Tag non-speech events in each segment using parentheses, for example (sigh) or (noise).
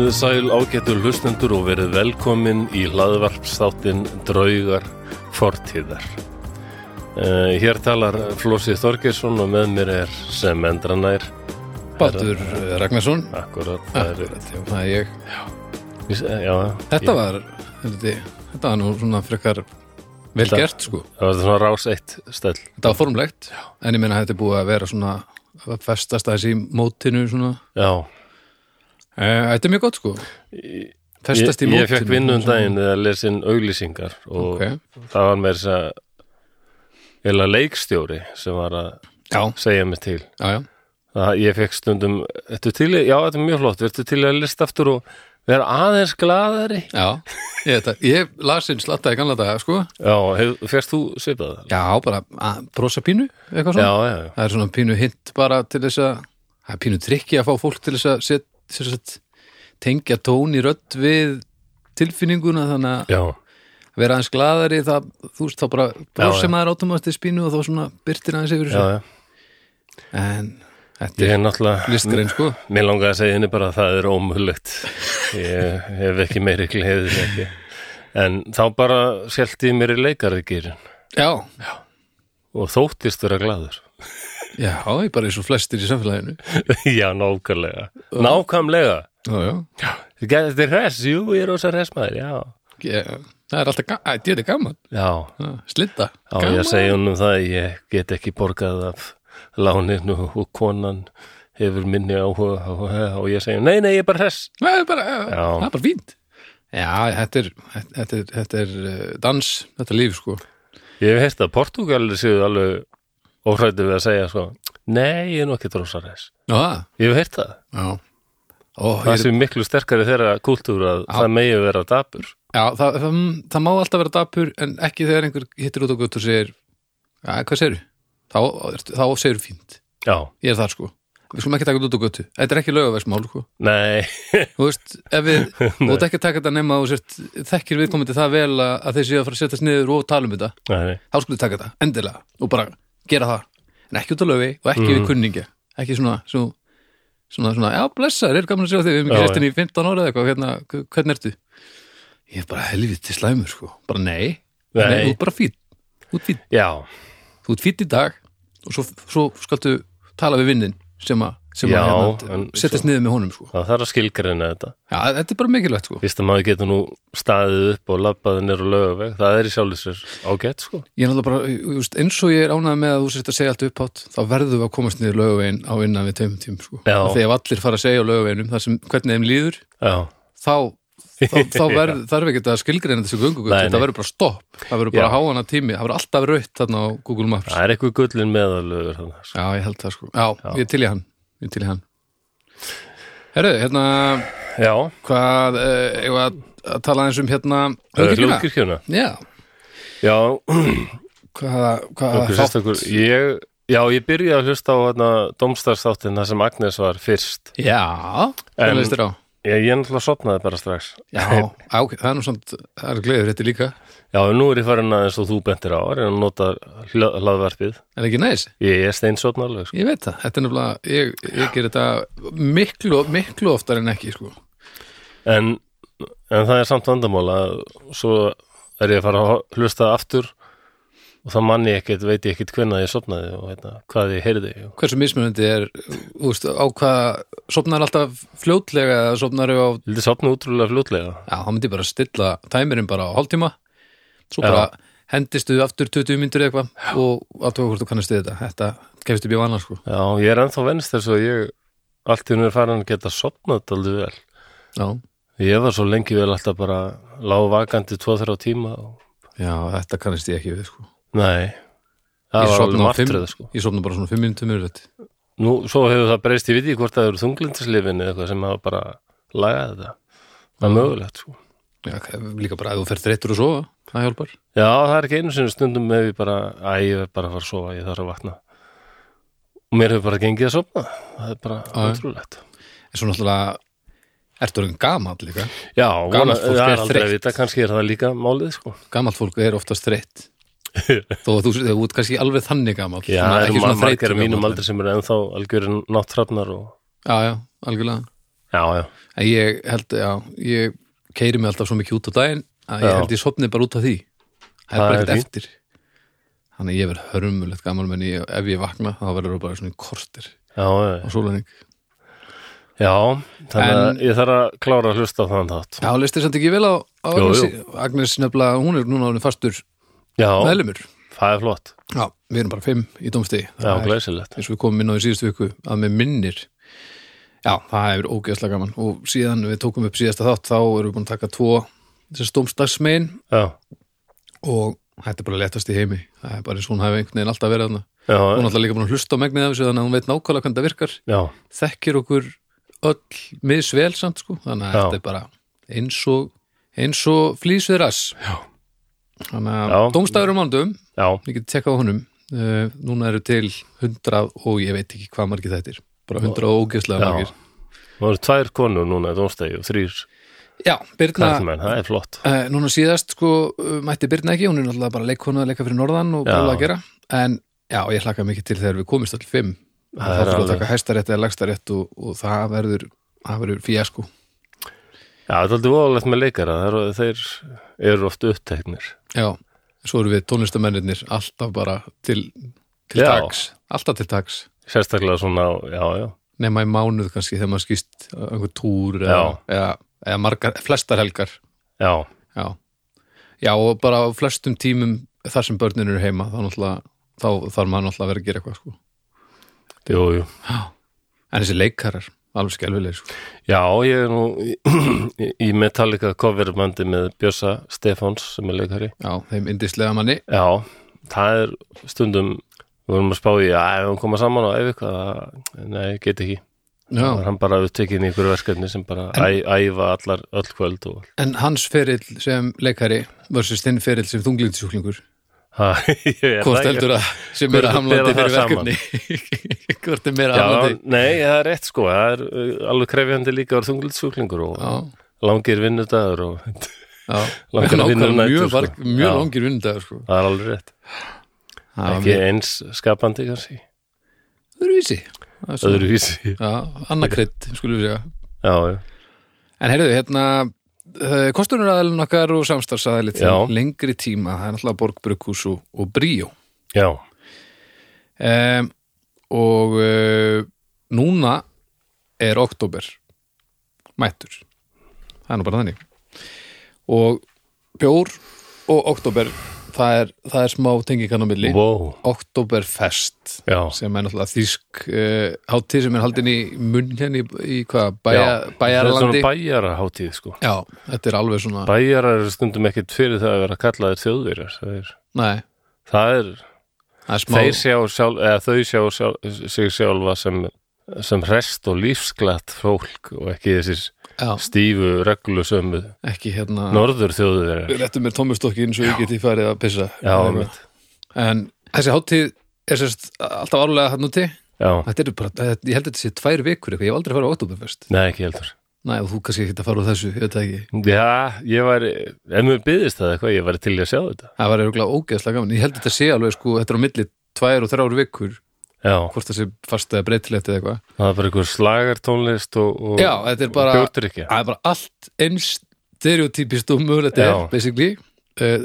Komið sæl ágættur hlustendur og verið velkomin í hlaðvarpstáttin Draugar fortíðar. Uh, hér talar Flósi Þorgeirsson og með mér er sem endranær. Baldur Ragnarsson. Akkurat, það er, Akkurat, já, það er ég. Við- já, Þetta var, þetta, þetta var nú svona frekar vel Þetta- gert sko. það var svona rás eitt stöll. Þetta var formlegt, en ég meina að þetta er búið að vera svona festast aðeins í mótinu svona. Já, Þetta er mjög gott sko ég, Festast í ég mótinu fekk vinnu um daginn eða lesin auglýsingar og Ok. það var með þess að eða leikstjóri sem var að Já, segja mig til. já, já Það, ég fekk stundum, ertu til, í- já þetta er mjög flott, ertu til að lista aftur og vera aðeins glaðari? Já, ég, ég las einn slatta í gamla daga sko Já, fyrst þú svipað það? Já, bara að brosa pínu, eitthvað Já, svona já, já, Það er svona pínu hint bara til þess að það er pínu trikki að fá fólk til þess að set, sagt, tengja tón í rödd við tilfinninguna þannig að já, vera aðeins glaðari það, þú veist, þá bara Já, brosi já. maður átumast í spínu og þá svona byrtir aðeins yfir já, þessu já. en þetta Ég er náttúrulega, listgrein sko mér langaði að segja henni bara að það er ómulegt. Ég hef ekki meiri gleðið ekki. En þá bara skellti ég mér í leikarðigýrin Já, og þóttist vera glaður. Já, ég bara eins og flestir í samfélaginu. (laughs) Já, nákvæmlega. Nákvæmlega. Já, já, Þetta er hress, jú, ég er já. ég, það er alltaf þetta er gaman, Já, slinda Já, ég segi honum það að ég get ekki borgað af láninu og konan hefur minni áhuga og ég segi, nei, nei, ég er bara hress. Það er bara, það er fínt. Já, þetta er, þetta er, þetta er uh, dans, þetta er líf sko. Ég hef heist að Portugalir séu alveg óhrættu við að segja svo, nei, ég er nú ekki drósa hress. Já, það, Ég hef heyrt það. já. Ó, Það ég, sé miklu sterkari þeirra kúltúr að Já. það megi vera dapur. já það, það, það má alltaf vera dapur en ekki þegar einhver hittir út á gutt og segir Já, hvað segirðu? Þá, þá segirðu fínt. Já, Ég er þar sko. Við skulum ekki taka þetta út á götu. Þetta er ekki lögavæsmál sko. Nei, (laughs) Þú veist, ef við (laughs) Þú ert ekki að taka þetta nema og sért þekkir viðkomandi það vel að, að þeir séu að fara að setjast niður og tala um þetta Þá skulum taka þetta, endilega. Og bara gera það. En ekki út á lögi og ekki við kunningja Ekki svona, svona, svona, svona Já, blessaður, er gaman að sjá þig. Við erum ekki restin í 15 ára eða eitthvað hérna, Hvernig ertu? Ég er bara helviti slæmur sko. Bara nei, Nei. nei. þú ert bara fýtt Þú ert fýtt já, þú ert fýtt í dag og svo, svo skaltu tala við vinnin sem að, sem Já, að hérna, setjast niður með honum sko. það þarf að skilgreina þetta. Já, þetta er bara mikilvægt sko. Fyrst að maður getur nú staðið upp og labbaði nýr og lögaveg, það er í sér ágætt, sko. Ég er bara, just, eins og ég er ánægð með að þú sért að segja allt upphátt, þá verðum við að komast niður lögavegin á innan við tveimum tím sko. Já. þegar allir fara að segja lögaveginum þar sem hvernig þeim líður, Já, þá þá, (laughs) þá verð, þarf ekki að skilgreina þessu þetta nei. verður bara stopp það verður bara Já. háana tími, það verður alltaf raut þarna á Google Maps það er eitthvað gullin meðalögur sko. Já, ég held það sko, já, ég er til í hann er til hann Herru, hérna Já, hvað, ég var að tala eins um hérna hljóðkirkjuna. Já, Já, (clears throat) hvaða, okkur sérstakur. Ég, já, ég byrjaði að hlusta á hérna domstarsþáttin þar sem Agnes var fyrst. Já, En- hvernig leist þér á? Ég, ég náttúrulega sopnaði bara strax. Já, á, það er nú samt, það er gleður þetta líka Já, nú er ég farin að eins og þú bentir á, að nota hla- hlaðvarpið. Er ekki næs? Ég er steinsopna alveg, sko. Ég veit það, þetta er nefnilega, ég, ég ger þetta miklu, miklu oftar en ekki sko. En, en það er samt vandamál að svo er ég að fara að hlusta aftur og þá mann ég ekkert, veit ég ekkert hvenna ég sopnaði og hérna, hvað ég heyrði. Hversu mismunandi er, veist, á hvað sopnar alltaf fljótlega eða sopnar á, Ég vildi sopna útrúlega fljótlega. já, þá myndi ég bara stilla tæmirinn bara á hálftíma svo Já. bara hendistu aftur 20 myndur eitthvað og aðtóka hvort þú kannast við þetta þetta gefst upp í vana sko Já, ég er ennþá venst þess að ég allt í er farin að geta sopnað aldrei vel. Já, Ég var svo lengi vel alltaf bara lág vakandi 2-3 tíma og já þetta kannast ég ekki við sko nei, Ég það var alveg martröð sko. Ég sofna bara svona 5 minútum yfir þetta Nú, svo hefur það breyst, ég veit ekki hvort það eru þunglindislifin eða eitthvað sem hafa bara lagað þetta. Það er mögulegt sko. Já, líka bara að þú fer þreyttur og sofa það hjálpar. Já, það er ekki einu sinni. Stundum ef ég bara, æ, ég er bara að fara að sofa, ég þarf að vakna. Og mér hefur bara gengið að sofna. Það er bara ótrúlegt. En svo náttúrulega ertu orðin gamall líka? Já, Gamalt fólk er aldrei að vita, kannski er það líka málið, sko. Gamall fólk er oftast þreytt. (laughs) Þó að þú, þú ert kannski alveg þannig gamall. Já, það eru þreytur af mínum aldrei sem eru ennþá algjörin náttrafnar og Já, já, algjörlega. Já, já, en ég held, já, ég keiri mig alltaf svo mikið út á daginn að ég held ég sopni bara út af því. Það er bara er ekkert eftir. Þannig að ég verð hörmulegt gaman menn ég, ef ég vakna þá verður það bara svona kortir já, á sólæning já þannig En- að ég þarf að klára að hlusta á þann þátt. Já, listir samt ekki vel á, á Jú, Agnes, jú. Agnes nefnilega, hún er núna orðin fastur já, meðlumur það er flott, Já, við erum bara fimm í dómstegi já, glæsilegt. eins og við komum inn á í síðustu viku að með minnir. Já, það hefur ógeðslega gaman. Og síðan við tókum upp síðasta þátt þá erum við búin að taka tvo þessi stómstagsmein og þetta er bara letast í heimi. Það er bara eins og hún hafi einhvern veginn alltaf verið hún er alltaf líka búin að hlusta á megnið af þessu þannig að hún veit nákvæmlega hvernig það virkar. Já, þekkir okkur öll misvel samt sko, þannig að Já. þetta er bara eins og eins og flýs við rass. Já. þannig að dómstæður um mándum já, ég get tekkað á honum. Uh, núna eru til 100 og ég veit ekki hvað margir þetta er bara 100 og ógeðslega margir. Það eru tvær konur núna í dómstegi og þrýr já, Birna, karlmenn, það er flott. Uh, núna síðast sko uh, mætti Birna ekki, hún er náttúrulega bara leikkona að leika fyrir norðan og búið að gera. En já, ég hlakka mikið til þegar við komist allir fimm. Það er er að alveg- taka hæstarétt eða lagstarétt og, og það verður verður fíasko já, það er aldrei voðalegt með leikara. Eru, þeir eru oft uppteknir. Já, svo eru við tónlistamennirnir alltaf bara til, til tags, alltaf til tags sérstaklega svona, já, já. Nema í mánuð kannski þegar maður skýst einhver túr eða, eða, margar, flestar helgar já, já. já, og bara á flestum tímum þar sem börnin eru heima þá, þá þarf maður náttúrulega að vera að gera eitthvað sko. jú, jú en þessi leikarar, alveg skelfileg sko. Já, ég er nú í, í Metallica coverbandi með Bjössa Stefáns sem er leikari. já, þeim indislega manni Já, það er stundum, við vorum að spá í að ef hann koma saman og ef eitthvað, nei, get ekki. Er hann bara upptekinn í ykkur verkefni sem bara æ, æfa allar, öll kvöld og... en hans ferill sem leikari versus þinn ferill sem þunglindisjúklingur (laughs) hvort heldur að sem er hamlandi bera það fyrir verkefni? (laughs) Hvort er meira hamlandi? nei, það er rétt sko, það er uh, alveg krefjandi líka að vera þunglitsjúklingur og já, langir vinnudagur og (laughs) að vinna um mjög, sko. mjög langir vinnudagur sko. það er alveg rétt. Ekki eins skapandi kannski, Það er svona- öðruvísi. annarkreitt skulum við segja. En heyrðu, hérna kostunaraðalinn okkar og samstarfsaðalinn til lengri tíma, það er náttúrulega Borg Brukhús og, og Bríó. Já, um, og uh, núna er oktober mættur. Það er nú bara þannig. Og bjór og oktober það er, það er smá tengingan á milli. Wow, Oktoberfest já. sem er náttúrulega þýsk uh, hátíð sem er haldin í munn hérna í, í hvað, bæja, Já, Það er bæjarlandi svona bæjaraháttíð sko. Já, þetta er alveg svona Bæjarar stundum ekkit fyrir það að vera kallaðir þjóðverjar það er, það er það er smá sjá sjálf, eða þau sjá sjálf, sig sjálfa sem, sem rest og lífsglatt fólk og ekki þessi Já, stífu reglusömmu ekki hérna norður þjóðverjar Réttu mér tómustokkin svo ég geti farið að pissa. Já. En þessi hátíð er sérst alltaf árlega hann úti. Já, Þetta er bara, ég held að þetta sé tvær vikur eitthvað, ég hef aldrei farið á Oktoberfest nei ekki heldur. Næ, og þú kannski ekki að fara á þessu, ég veit það ekki. Já, ég var, ef mér byggðist það eitthvað, ég var til að sjá þetta. Það var eitthvað ógeðslega gaman, ég held að þetta sé alveg sko, þetta er á milli tvær og þrjár vikur hvort það sé fast eða breytilegt eða eitthvað. Það var bara einhver slagartónlist og, og, Já, þetta er bara- og bjórdrykja Það er bara allt eins stereotypist og mögulegt er, basically. Uh,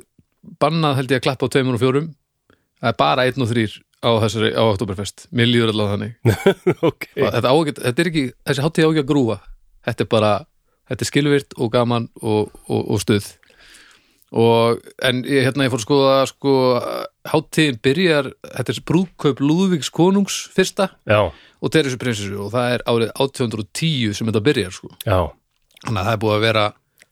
Bannað held ég að klappa á tveimur og fjórum. Það er bara einn og þrýr á þessari, á Oktoberfest Mér líður allavega þannig. (laughs) Ok, Og þetta, á, ekki- þetta er ekki, þessi hátíð á ekki að grúa. Þetta er bara, þetta er skilvirt og gaman og, og, og stuð og en ég, hérna ég fór að skoða sko, hátíðin byrjar þetta er brúðkaup Lúðvíks konungs fyrsta já, og Teresu prinsessu og það er árið 1810 sem þetta byrjar sko. þannig að það er búið að vera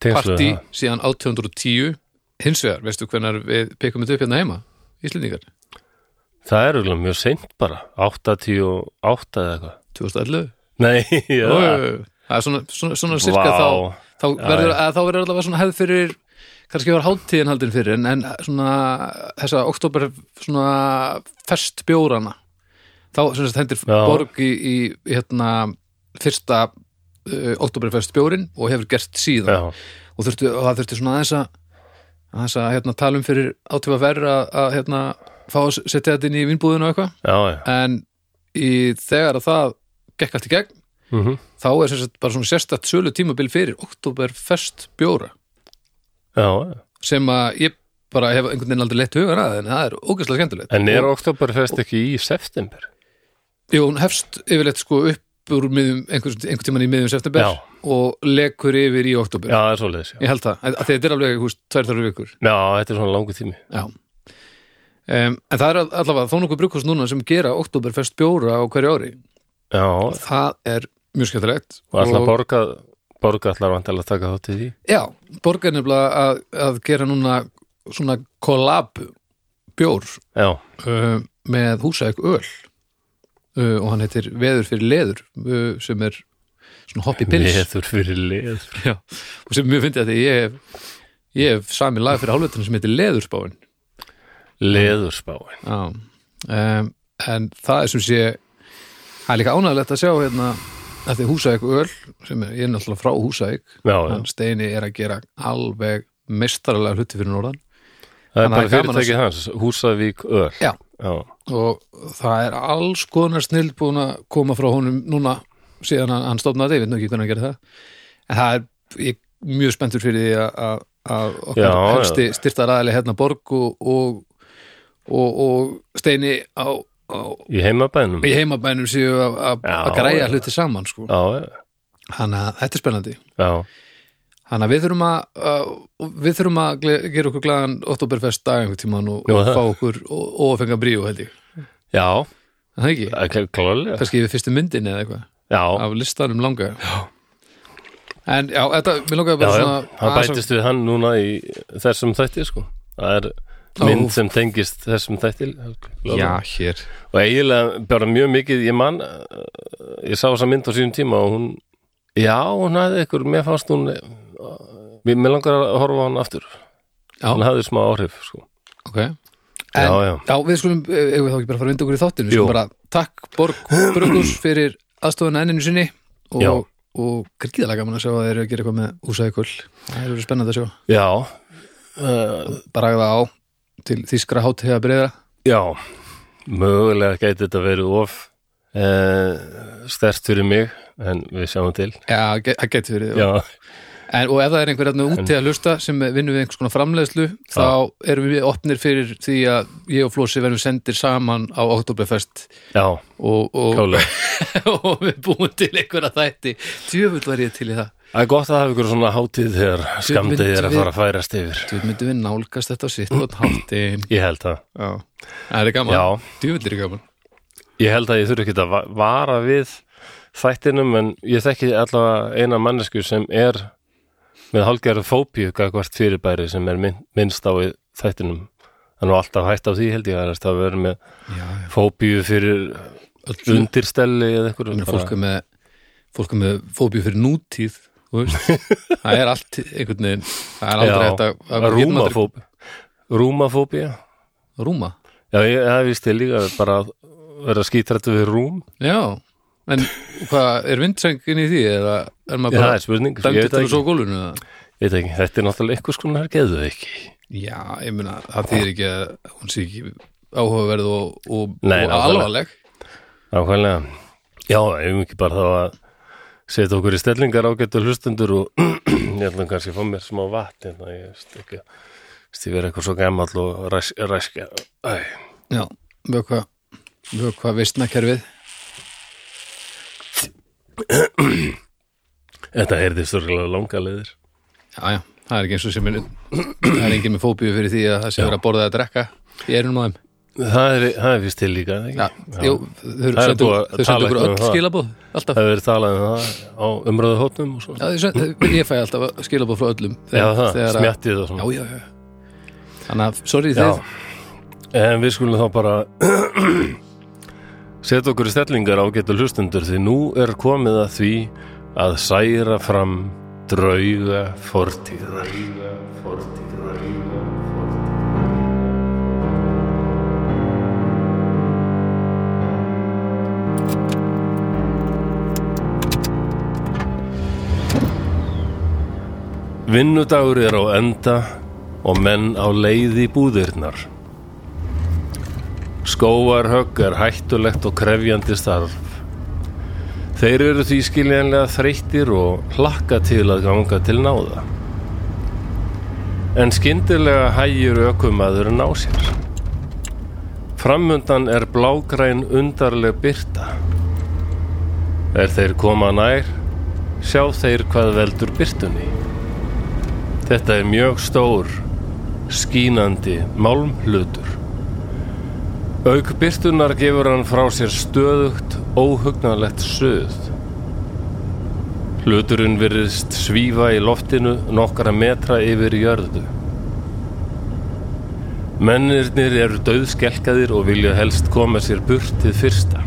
partí síðan 1810 hins vegar, veistu hvernig við pekkum þetta upp hérna heima Íslendingar, Það er auðvitað mjög seint bara 88 eða eitthvað. 2011 Nei, (laughs) já. Það er svona, svona, svona sirka Vá. þá, þá verður, að, þá verður allavega svona hefð fyrir kannski var hátíðin haldin fyrir en, en svona þessa oktober svona fest bjórana þá sem sagt hendir Já. borg í, í hérna fyrsta uh, oktoberfest bjórin og hefur gert síðan. Já, og, þurftu, og það þurfti svona aðeins að aðeins að hérna, tala um fyrir átífa verð að, að hérna, fá að setja þetta inn í vinnbúðinu og eitthvað. En í, þegar að það gekk allt í gegn mm þá er sagt bara svona sérstætt sölu tímabil fyrir Oktoberfest bjóra Já, sem að ég bara hef einhvern veginn aldrei leitt hugan að en það er ógæslega skemmtilegt en er Oktoberfest ekki í september? Jú, hún hefst yfirleitt sko upp úr miðum, einhver, einhver tímann í miðum september Já. og lekur yfir í oktober Já, það er já. ég held það, að, að þetta er alveg húst, tvær þarfur vikur Já, þetta er svona langu tími. Já um, En það er allavega þó nokkuð brugghús núna sem gera oktoberfest bjóra á hverju ári Já, það er mjög skemmtilegt og alltaf borga, borga allar vantilega að taka þátt í því. Já, borg er nefnilega að, að gera núna svona collab bjór Já, uh, með húsæk öl uh, og hann heitir Veður fyrir leður uh, sem er svona hoppi pils leður fyrir leður. (laughs) Já, og sem mjög fyndi að því ég hef, ég hef sami lag fyrir hálfveitinu sem heitir Leðurspáin Leðurspáin. Já, um, en það er sem sé það er líka ánægilegt að sjá hérna að því Húsæk öl sem er, náttúrulega frá Húsæk hann Steini er að gera alveg mestaralega hluti fyrir norðan. Það er bara fyrirtækið hans, Húsavík Öl. Já. Já, og það er alls konar snill búin að koma frá honum núna síðan hann, hann stofnaði, ég veit nú ekki hvernig hann gerir það. En það er ég, mjög spenntur fyrir því að, okkar Já, helsti styrtaræðileg hérna borg og, og, og, og steini á, í heimabænum. í heimabænum séu að, Já, græja já. hluti saman sko. Já, já, þannig að þetta er spennandi já. þannig að við þurfum að, að við þurfum að gera okkur glæðan Oktoberfest dag einhvern tímann og, og fá okkur og fenga bríu held ég, Já, Er það ekki? er klálega. kannski við fyrstu myndin eða eitthvað Já, af listanum langa já. en já, þetta, mér langaði já, bara já. svona Það aðeins að- bætist við hann núna í þessum þætti, sko. Það er mynd sem tengist þessum þætti. já, hér Og eiginlega bara mjög mikið, ég man, uh, ég sá þessa mynd á sínum tíma og hún, já, hún hafði ykkur, mér fannst hún, uh, mér mér langar að horfa á hann aftur. já, Hún hafði smá áhrif, sko. ok en, Já, já. við skulum, ef við þá ekki bara fara að vinda okkur í þáttinu skulum bara takk Borg Brugus fyrir aðstofuna enninu sinni Já. og, og gríðalega gaman að sjá að þeir eru að gera eitthvað með húsæðikull það eru spennandi að sjá Já, uh, bragða á til þýskra hátíða breyða já, mögulega gæti þetta verið of uh, stert fyrir mig, en við sjáum til. já, það getur verið Já, en, og ef það er einhver hérna úti að hlusta sem vinnur við einhvers konar framleiðslu þá erum við opnir fyrir því að ég og Flósi verðum sendir saman á Oktoberfest. Já, og, og, (laughs) og við búum til einhverja þætti. Djöfull var ég til í það Það er gott að hafa ykkur svona hátíð þegar skamdið er að fara að færast yfir. djöfull myndum við nálgast þetta á sitt og háttin Ég held það. já, það er gaman Já. djöfull er gaman Ég held að ég þurfi ekki að va- vara við þættinum en ég þekki allavega eina mannesku sem er með hálfgerð fóbíu gagvart fyrirbæri sem er minn, minnst á þættinum. Er nú alltaf hætt á því held ég að það verður með já, já. fóbíu fyrir undirstelli eða eitthvað. fólk er með fóbíu fyrir nútíð þú. Það er allt einhvern veginn það er aldrei að, að aldrei- Rúmafóbía. Rúmafóbía. rúma Já, ég víst ég líka bara að vera skítrættu við rúm. Já, en hvað, er vindsengin í því eða er maður bara dæmdur til að svo eða? Ég veit ekki. Þetta er náttúrulega eitthvað skonar geðu ekki. Já, ég meina, það þýðir ekki að hún sé ekki áhugaverð og, og, og alvarleg Nákvæmlega. Já, ef ekki bara þá að setja okkur í stellingar ágættu hlustundur og (clears throat) ég ætlum kannski að fá mér smá vatn hérna, ég veist ekki veist ég verið eitthvað svo gamall og ræs, ræskja Æ, Já, vökva vökva vistnakerfið Þetta heyrði stórlega langa leiðir. Já, já, það er ekki eins og sem er (clears throat) það er engin með fóbíu fyrir því að það sé verið að borða að drekka. Í erunum á þeim Það er, það er vist til líka ekki? jú, þau sendu okkur um öll það. skilabóð alltaf. Það hefur verið talað um það á umröðu svo. Já, ég fæ alltaf skilabóð frá öllum Já, það, þegar að- smjattið og svona. Já, já Þannig að, sorry þið En við skulum þá bara (clears throat) setja okkur í stellingar á getur hlustundur því nú er komið að því að særa fram drauga fortíðar drauga fortíðar Vinnudagur er á enda og menn á leið í búðirnar. Skóarhögg er hættulegt og krefjandi starf. Þeir eru því skiljanlega þreyttir og hlakka til að ganga til náða. En skyndilega hægir ökumæðurinn á sér. Framundan er blágræn undarleg byrta. Er þeir koma nær, sjá þeir hvað veldur byrtunni. Þetta er mjög stór, skínandi málmhlutur. Auk byrtunar gefur hann frá sér stöðugt, óhugnalegt söð. Hluturinn virðist svífa í loftinu nokkara metra yfir jörðu. Mennirnir eru döðskelkaðir og vilja helst koma sér burt til fyrsta.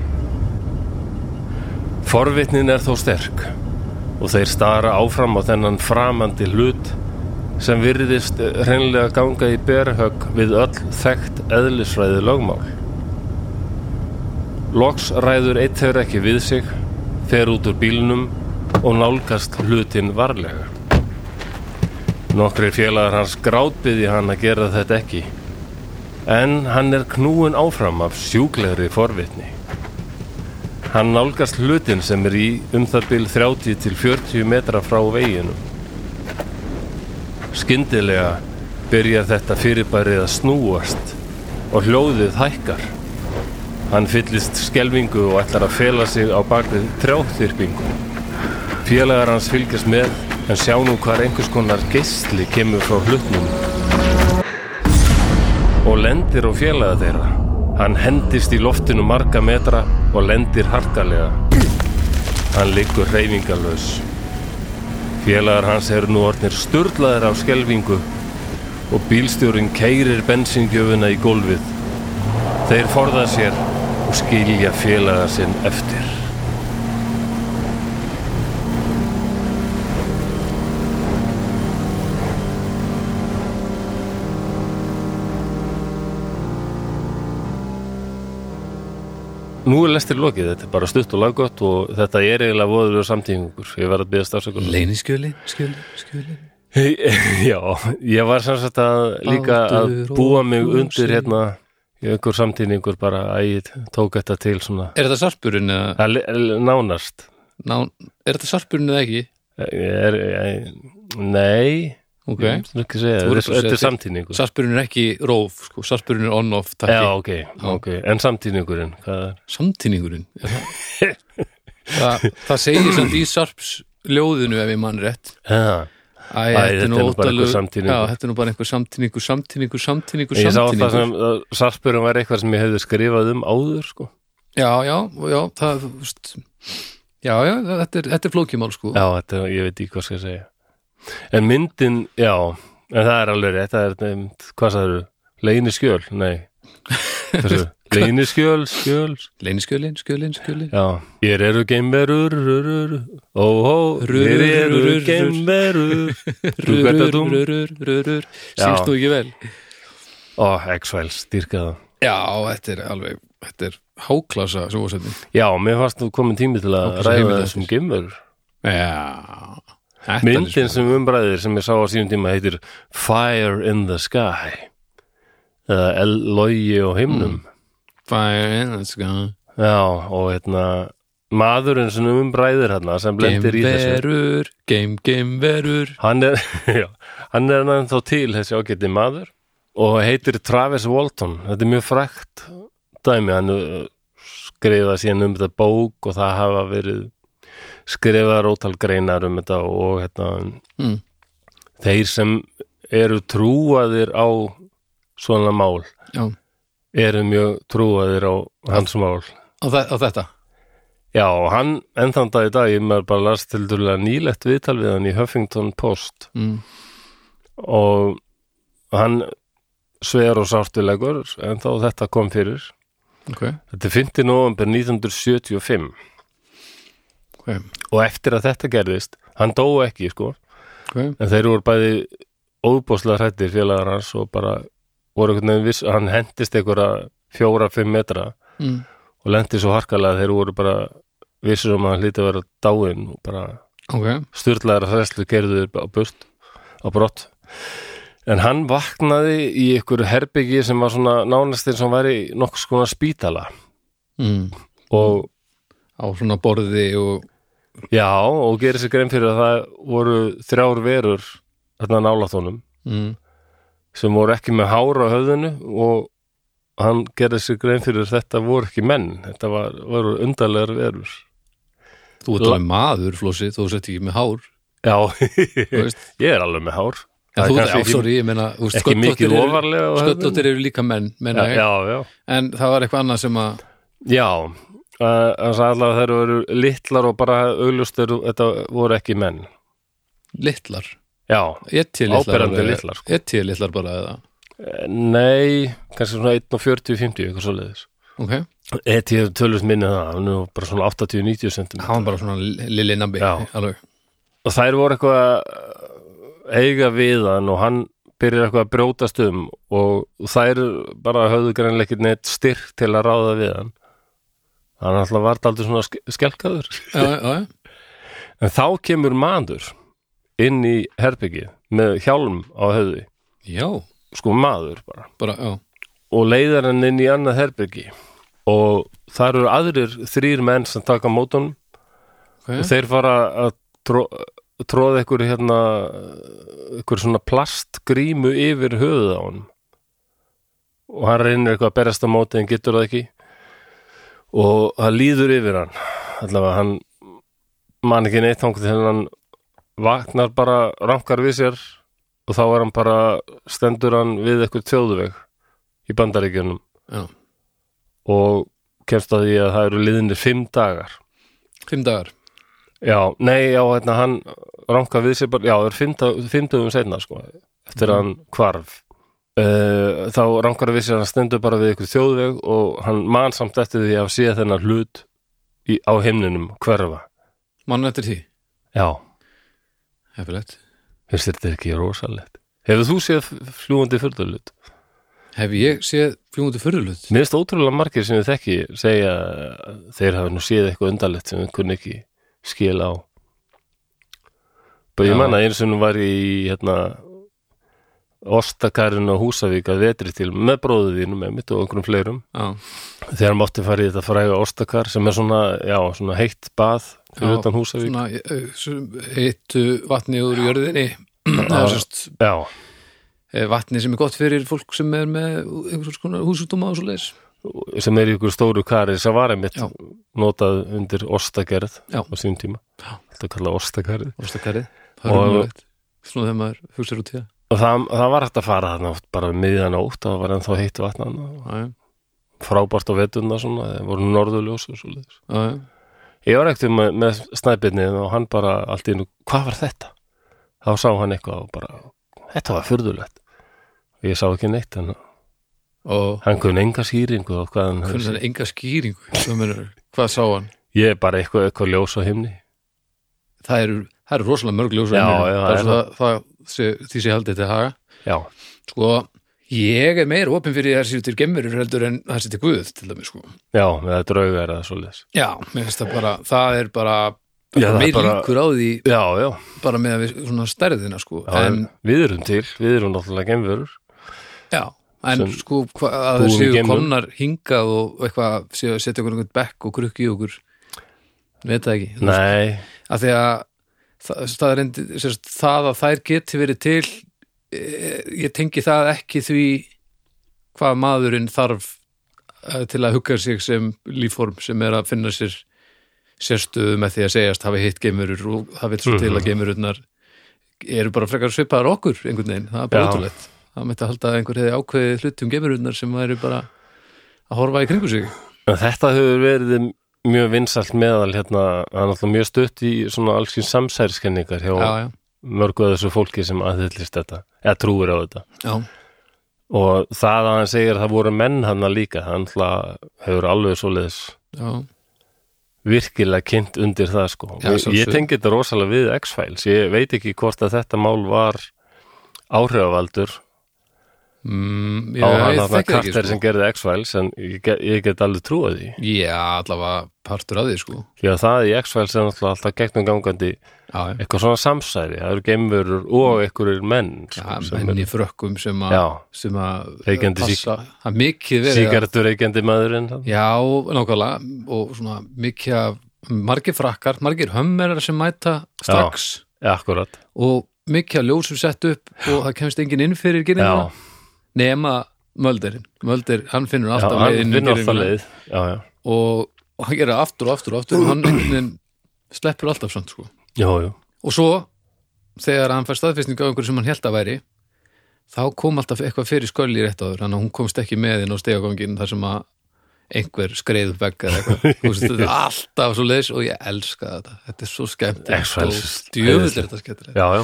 Forvitnin er þó sterk og þeir stara áfram á þennan framandi hlut sem virðist hreinlega ganga í berhögg við öll þekkt eðlisræði lögmál. Loks ræður eitt þeir ekki við sig, fer út úr bílnum og nálgast hlutin varlega. Nokkri félagar hans grátbyði hann að gera þetta ekki, en hann er knúin áfram af sjúklegri forvitni. Hann nálgast hlutin sem er í um það bil 30 til 40 metra frá veginum. Skyndilega byrjar þetta fyrirbærið að snúast og hljóðið hækkar. Hann fyllist skelvingu og ætlar að fela sig á bakvið trjáþyrpingu. Félagar hans fylgjast með en sjá nú hvar einhvers konar geistli kemur frá hlutnum og lendir á félaga þeirra. Hann hendist í loftinu marga metra og lendir harkalega. Hann liggur hreyfingalös. Félagar hans eru nú orðnir sturlaðir af skelvingu og bílstjórin keirir bensingjöfuna í gólfið. Þeir forða sér og skilja félaga sinn eftir. Nú er lestir lokið, þetta er bara stutt og laggott og þetta er eiginlega voðulegur samtíðingur. Ég var að byggja stafsökunar. Leyniskjöli, skjöli, skjöli (laughs) Já, ég var sem sagt að líka að búa mig undir hérna í einhver samtíningur bara að ég tók þetta til svona Er þetta sarpurinn eða nánast ná, Er þetta sarpurinn eða ekki? er, er, Nei Ok, ég þetta að er samtíningur sarpurinn er ekki róf sko. Sarpurinn er on-off takki. Já, ok, ok, en samtíningurinn hvað er? Samtínningurinn er (laughs) það, segir samt í sarps ljóðinu ef ég mann rétt. Já, Æ, Æ, þetta er nú bara einhver samtíningur. Já, þetta er nú bara einhver samtíningur, samtíningur, samtíningur, ég sá það sem uh, sarpurum var eitthvað sem ég hefði skrifað um áður sko. Já, já, já, það, Já, já, þetta er, þetta er flókimál sko. Já, þetta, ég veit ekki hvað skal segja En myndin, já en það er alveg rétt, það er nefnd, hvað sagður Leini skjöl, nei. Hversu? Leini (laughs) skjöl, skjöl? Leyniskjölin, skjölin, skjölin Já, hér eru geimverur rurur, ó, ó, hér eru geimverur. (laughs) Rúbertatum. Sýnst þú ekki vel? Ó, X-Files, dýrka það. Já, þetta er alveg, þetta er háklasa sjóasetning Já, mér fannst þú komin tími til að ræða þessum geimverur. Já Myndin sem umbræðir sem ég sá á síðum tíma heitir Fire in the Sky. Eða Logi á himnum. Fire in the sky. Já, og hérna maðurinn sem umbræðir hérna sem blendir í þessu. Geimverur, geim, geimverur hann er, (laughs) já, hann er hann þá til þessi ágæti maður og heitir Travis Walton. Þetta er mjög frækt dæmi. Hann uh, skrifað síðan um þetta bók og það hafa verið skrifaðar ótal greinar um þetta og hérna mm. þeir sem eru trúaðir á svona mál Já, eru mjög trúaðir á hans mál á, þe á þetta Já, hann, enn þann dag í dag, ég maður bara last til dærulega nýlegt viðtal við hann í Huffington Post mm. og hann sver og sártilegur en þá þetta kom fyrir. Ok, Þetta er 5. november 1975 ok, og eftir að þetta gerðist, hann dó ekki, sko, ok. En þeir voru bæði óbúslega hrættir félagar hans og bara voru einhvern veginn viss, hann hendist einhverja fjóra-fimm metra mm. og lendi svo harkalega að þeir voru bara vissir um að hann hlýti að vera dáinn og bara Ok, styrlaðar að þesslu gerðu á burt á brott. En hann vaknaði í ykkur herbyggi sem var svona nánast eins og hann væri nokkuð skona spítala. Mm. og á svona borði og Já, og gerir sér grein fyrir að það voru þrjár verur þarna nálaþónum mm, sem voru ekki með hára á höfðinu og hann gerir sér grein fyrir að þetta voru ekki menn, þetta var, voru undarlegar verur. þú ert alveg maður flósi, þú sett ekki með hár. Já, (laughs) ég er alveg með hár. Já, þú, ekki- sorry, ég meina sköllóttir eru- á líka menn, menna Já, já, já. En það var eitthvað annað sem að Já, uh, þannig að allavega þeir eru litlar og bara auglustur, þetta voru ekki menn. litlar Já, Áberandi litlar, sko. Ég til litlar bara eða Eh, nei, kannski svona 1,40-50 eitthvað svo leiðis. Ok, Eti hefur tölvist minni það, hann bara svona 80-90 cm. hann var bara svona lilli nabbi Og þær voru eitthvað að eiga við hann og hann byrjar eitthvað að brjótast um og þær bara höfðu greinlega ekki neitt styrk til að ráða við hann. Hann alltaf var aldrei svona ske- skelkaður. Já, já, já, En þá kemur maður inn í herbyggið með hjálm á höfði, já, sko maður bara, bara, og leiðar hann inn í annað herbyggi og það eru aðrir þrýr menn sem taka mótunum okay. og þeir fara að tró, tróða ykkur hérna ykkur svona plastgrímu yfir höfuð á hann og hann reynir eitthvað að berast á móti en getur það ekki og það líður yfir hann. Allavega hann man ekki neitt þangur þegar hann vaknar bara rankar við sér og þá er hann bara stendur hann við eitthvað þjóðveg í bandaríkjunum. Já, og kemst að því að það eru liðinir fimm dagar. Fimm dagar? Já, nei, já, hérna, hann ranka við sér bara, já, það er fimm dag- fimm dögum seinna, sko, eftir að hann hvarf. Uh, þá rankar við sér að hann stendur bara við ykkur þjóðveg og hann man samt eftir því að sé þennan hlut í, á himninum hverfa. Mann eftir því, Já, hefilegt finnst þetta ekki rosalegt? Hefur þú séð fljúandi fyrðulut? Hef ég séð fljúndu fyrirlut Mér finnst ótrúlega margir sem við þekki segja þeir hafa nú séð eitthvað undarlegt sem við kunni ekki skil á. Bara ég Já. manna eins og nú var í hérna Ostakarinn á Húsavík að vetri til með bróðu þínum með mitt og einhverjum fleirum. Já, þegar mátti fara í þetta fræga Ostakar sem er svona, já, svona heitt bað fyrir Já, utan Húsavík. svona eh, sem heitu vatni úr jörðinni. Sérst Já, eh, vatni sem er gott fyrir fólk sem er með einhvers konar húsutúma og svo leis sem er ykkur stóru kari sem var einmitt Já. notað undir Ostakerð Já. á sín tíma. Já. Þetta kallað Ostakarið Óstakarið, það er Og- svona þegar maður hugsar út í það og það, það var hægt að fara þarna oft bara um miðjan ótt og það var ennþá heitt vatna Já, já, frábært á veturna svona, það voru norðurljós og svo leiðis. já, já. Ég var ekkert með, með snæbyrnið og hann bara allt í einu, hvað var þetta? Þá sá hann eitthvað og bara, þetta var furðulegt. Og ég sá ekki neitt, en og hann kunni enga skýringu hann er enga skýringu hvað sá hann? Ég er bara eitthvað, eitthvað ljós á himni. Það eru, það eru rosalega mörg ljós á Já, himninum. já, það er er svo það, það sé, því sé haldið til haga. Já, sko, ég er meira opinn fyrir sér til gemurur heldur en það sér til guð til dæmis sko. Já, með draugar eða svo leiðis. já, mér finnst það bara, það er bara Já, það er meir bara- líkur á því Já, já, bara með að svona stærðina sko. Já en, við erum til, við erum náttúrulega gemverur. já, en Sem sko að það séu komnar hingað og eitthvað, séu að setja okkur einhvern bekk og krukki okkur veit það ekki. Nei, að því að það, endi, sérst, það að þær geti verið til e, ég tengi það ekki því hvað maðurinn þarf eh, til að hugga sig sem lífform sem er að finna sér sérstöðu með því að segjast hafi hitt geimurur og það vil svo til Mhm. að geimururnar eru bara frekar svipaðar okkur einhvern veginn, það er bara Já. ótrúlegt það mætti að halda einhver hefði ákveðið hluti um geimururnar sem væri bara að horfa í kringu sig þetta hefur verið mjög vinsælt meðal hérna, það er náttúrulega mjög stutt í svona alls kyn samsæriskenningar hjá já, já, mörgu af þessu fólki sem aðhyllist þetta, eða trúir á þetta. já, Og það að hann segir að það voru menn hann líka, hann náttúrulega hefur alveg svoleiðis já, virkilega kynnt undir það sko. Ég, ég tengi þetta rosalega við X-Files, ég veit ekki hvort að þetta mál var áhrifavaldur mm, á hann ég að það karter ekki sem sko. gerði X-Files en ég, get- ég get alveg trúið því. já, allavega partur af því sko. Að það í X-Files er náttúrulega alltaf gegnum gangandi já, já. eitthvað svona samsæri, það eru geimverur og einhverjur menn sko, Já, sem menn í frökkum sem að Já. sem að Reykjandi að, sígarettur reykjandi maðurinn já, nákvæmlega. Og svona mikið af margir frakkar, margir hömmerar sem mæta strax. Ja, akkurat. Og mikið að ljósum sett upp og það kemst enginn inn fyrir Já, gyrninguna nema Mölderinn, Mölder, hann finnur já alltaf hann leið inn í vinnur alltaf leið. Já, já, og, og hann gera aftur og aftur og aftur. Hann einhvern veginn sleppur alltaf samt sko. Já, já. Og svo þegar hann fær staðfestningu á einhverju sem hann held að væri þá kom alltaf eitthvað fyrir skölli rétt þannig að hún komst ekki með inn á stegagangin þar sem að einhver skreið vegg eða eitthvað. Þetta er alltaf svo leis og ég elska þetta. Þetta er svo skemmt og djöfull er þetta skemmtilegt. Já, já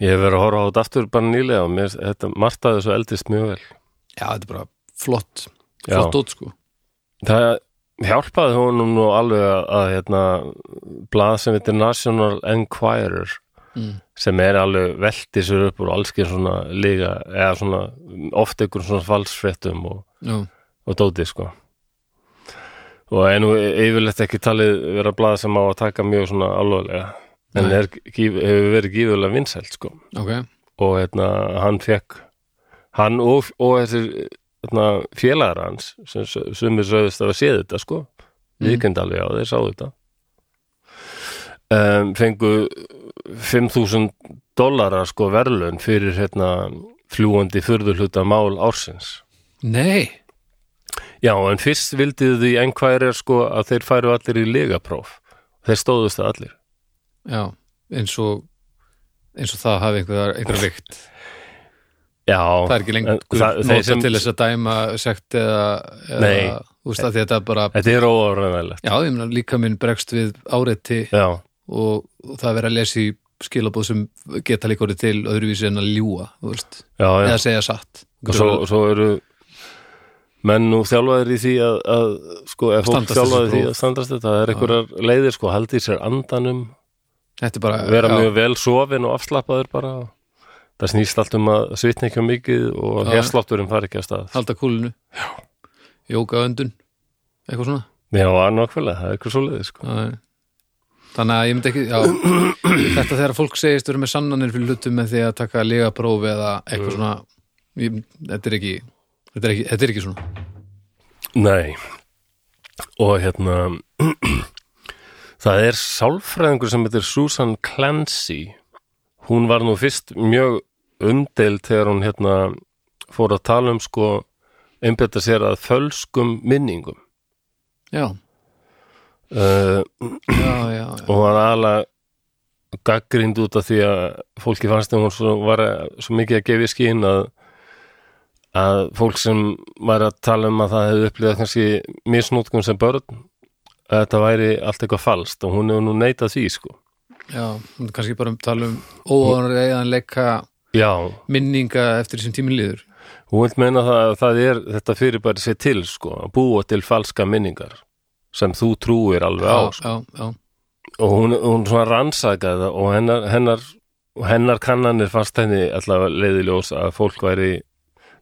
Ég hef verið að horfa á þetta aftur bara nýlega og mér, þetta martaði svo eldist mjög vel. Já, þetta er bara flott flott út sko. Það hjálpaði honum nú alveg að, að hérna, blað sem heitir National Enquirer mm. sem er alveg velti sér upp úr allskir svona líga eða svona oft einhver svona falsfréttum og, og dóti sko. Og nú yfirleitt ekki talið vera blað sem á að taka mjög svona alvarlega en Nei. er, gíf, hefur verið gífurlega vinsælt sko. Ok. Og hérna, hann fekk hann og, og þessir hérna, félagar hans sem sumir sögðust að séð þetta sko. Mm. viðkend alveg á þeir sáu þetta. Um, fengu 5.000 dollara sko verðlun fyrir hérna fljúandi furðurhluta mál ársins. Nei, já en fyrst vildi því einhverjir sko að þeir færu allir í legapróf. Þeir stóðust það allir já, eins og eins og það hafi einhver, einhver vikt já, það er ekki lengur nota til þess að dæma sekt eða, eða veist að þetta er bara þetta er óáræðanlegt já, ég meina líka minn bregst við áreiti já, og, og það er verið að lesa í skilabóð sem geta líka orðið til öðruvísi en að veist, já, já. eða segja satt. Og svo, svo eru menn nú þjálfaðir í því að, að sko, ef fólk þjálfaðir þessi því að standast þetta, það er einhverjar leiðir sko, haldið sér andanum, bara vera já, mjög vel sofin og afslappaður bara. Það snýst allt um að svitna ekki um mikið og Já. hérslátturinn fari ekki að stað. Halda kúlinu. Jóka öndun, eitthvað svona? Já, annarkvælega, það er eitthvað svo leiðir sko. Já, þannig að ég myndi ekki já, þetta þegar fólk segist vera með sannanir fyrir hlutum með því að taka legapróf eða eitthvað svona ég, þetta er ekki þetta er ekki, þetta er ekki svona. Nei. Og hérna (clears throat) það er sálfræðingur sem heitir Susan Clancy. Hún var nú fyrst mjög umdeild þegar hún hérna fór að tala um sko einbetta sér að fölskum minningum. Já, uh, já, já, já. og var aðalega gaggrind út af því að fólki fannst þegar hún svo, var svo mikið að gefa í skín að að fólk sem var að tala um að það hefði upplifað kannski misnótkun sem börn að þetta væri allt eitthvað falskt og hún hefur nú neitað því sko. Já, kannski bara um tala um óanreiðanleika já, minninga eftir þessum tíminn líður. Hún vil meina það að það er þetta fyrir bara sér til sko að búa til falska minningar sem þú trúir alveg á já, sko. já, já, og hún, hún svona rannsakaði það og hennar, hennar, hennar kannanir fannst henni allavega leiðiljós að fólk væri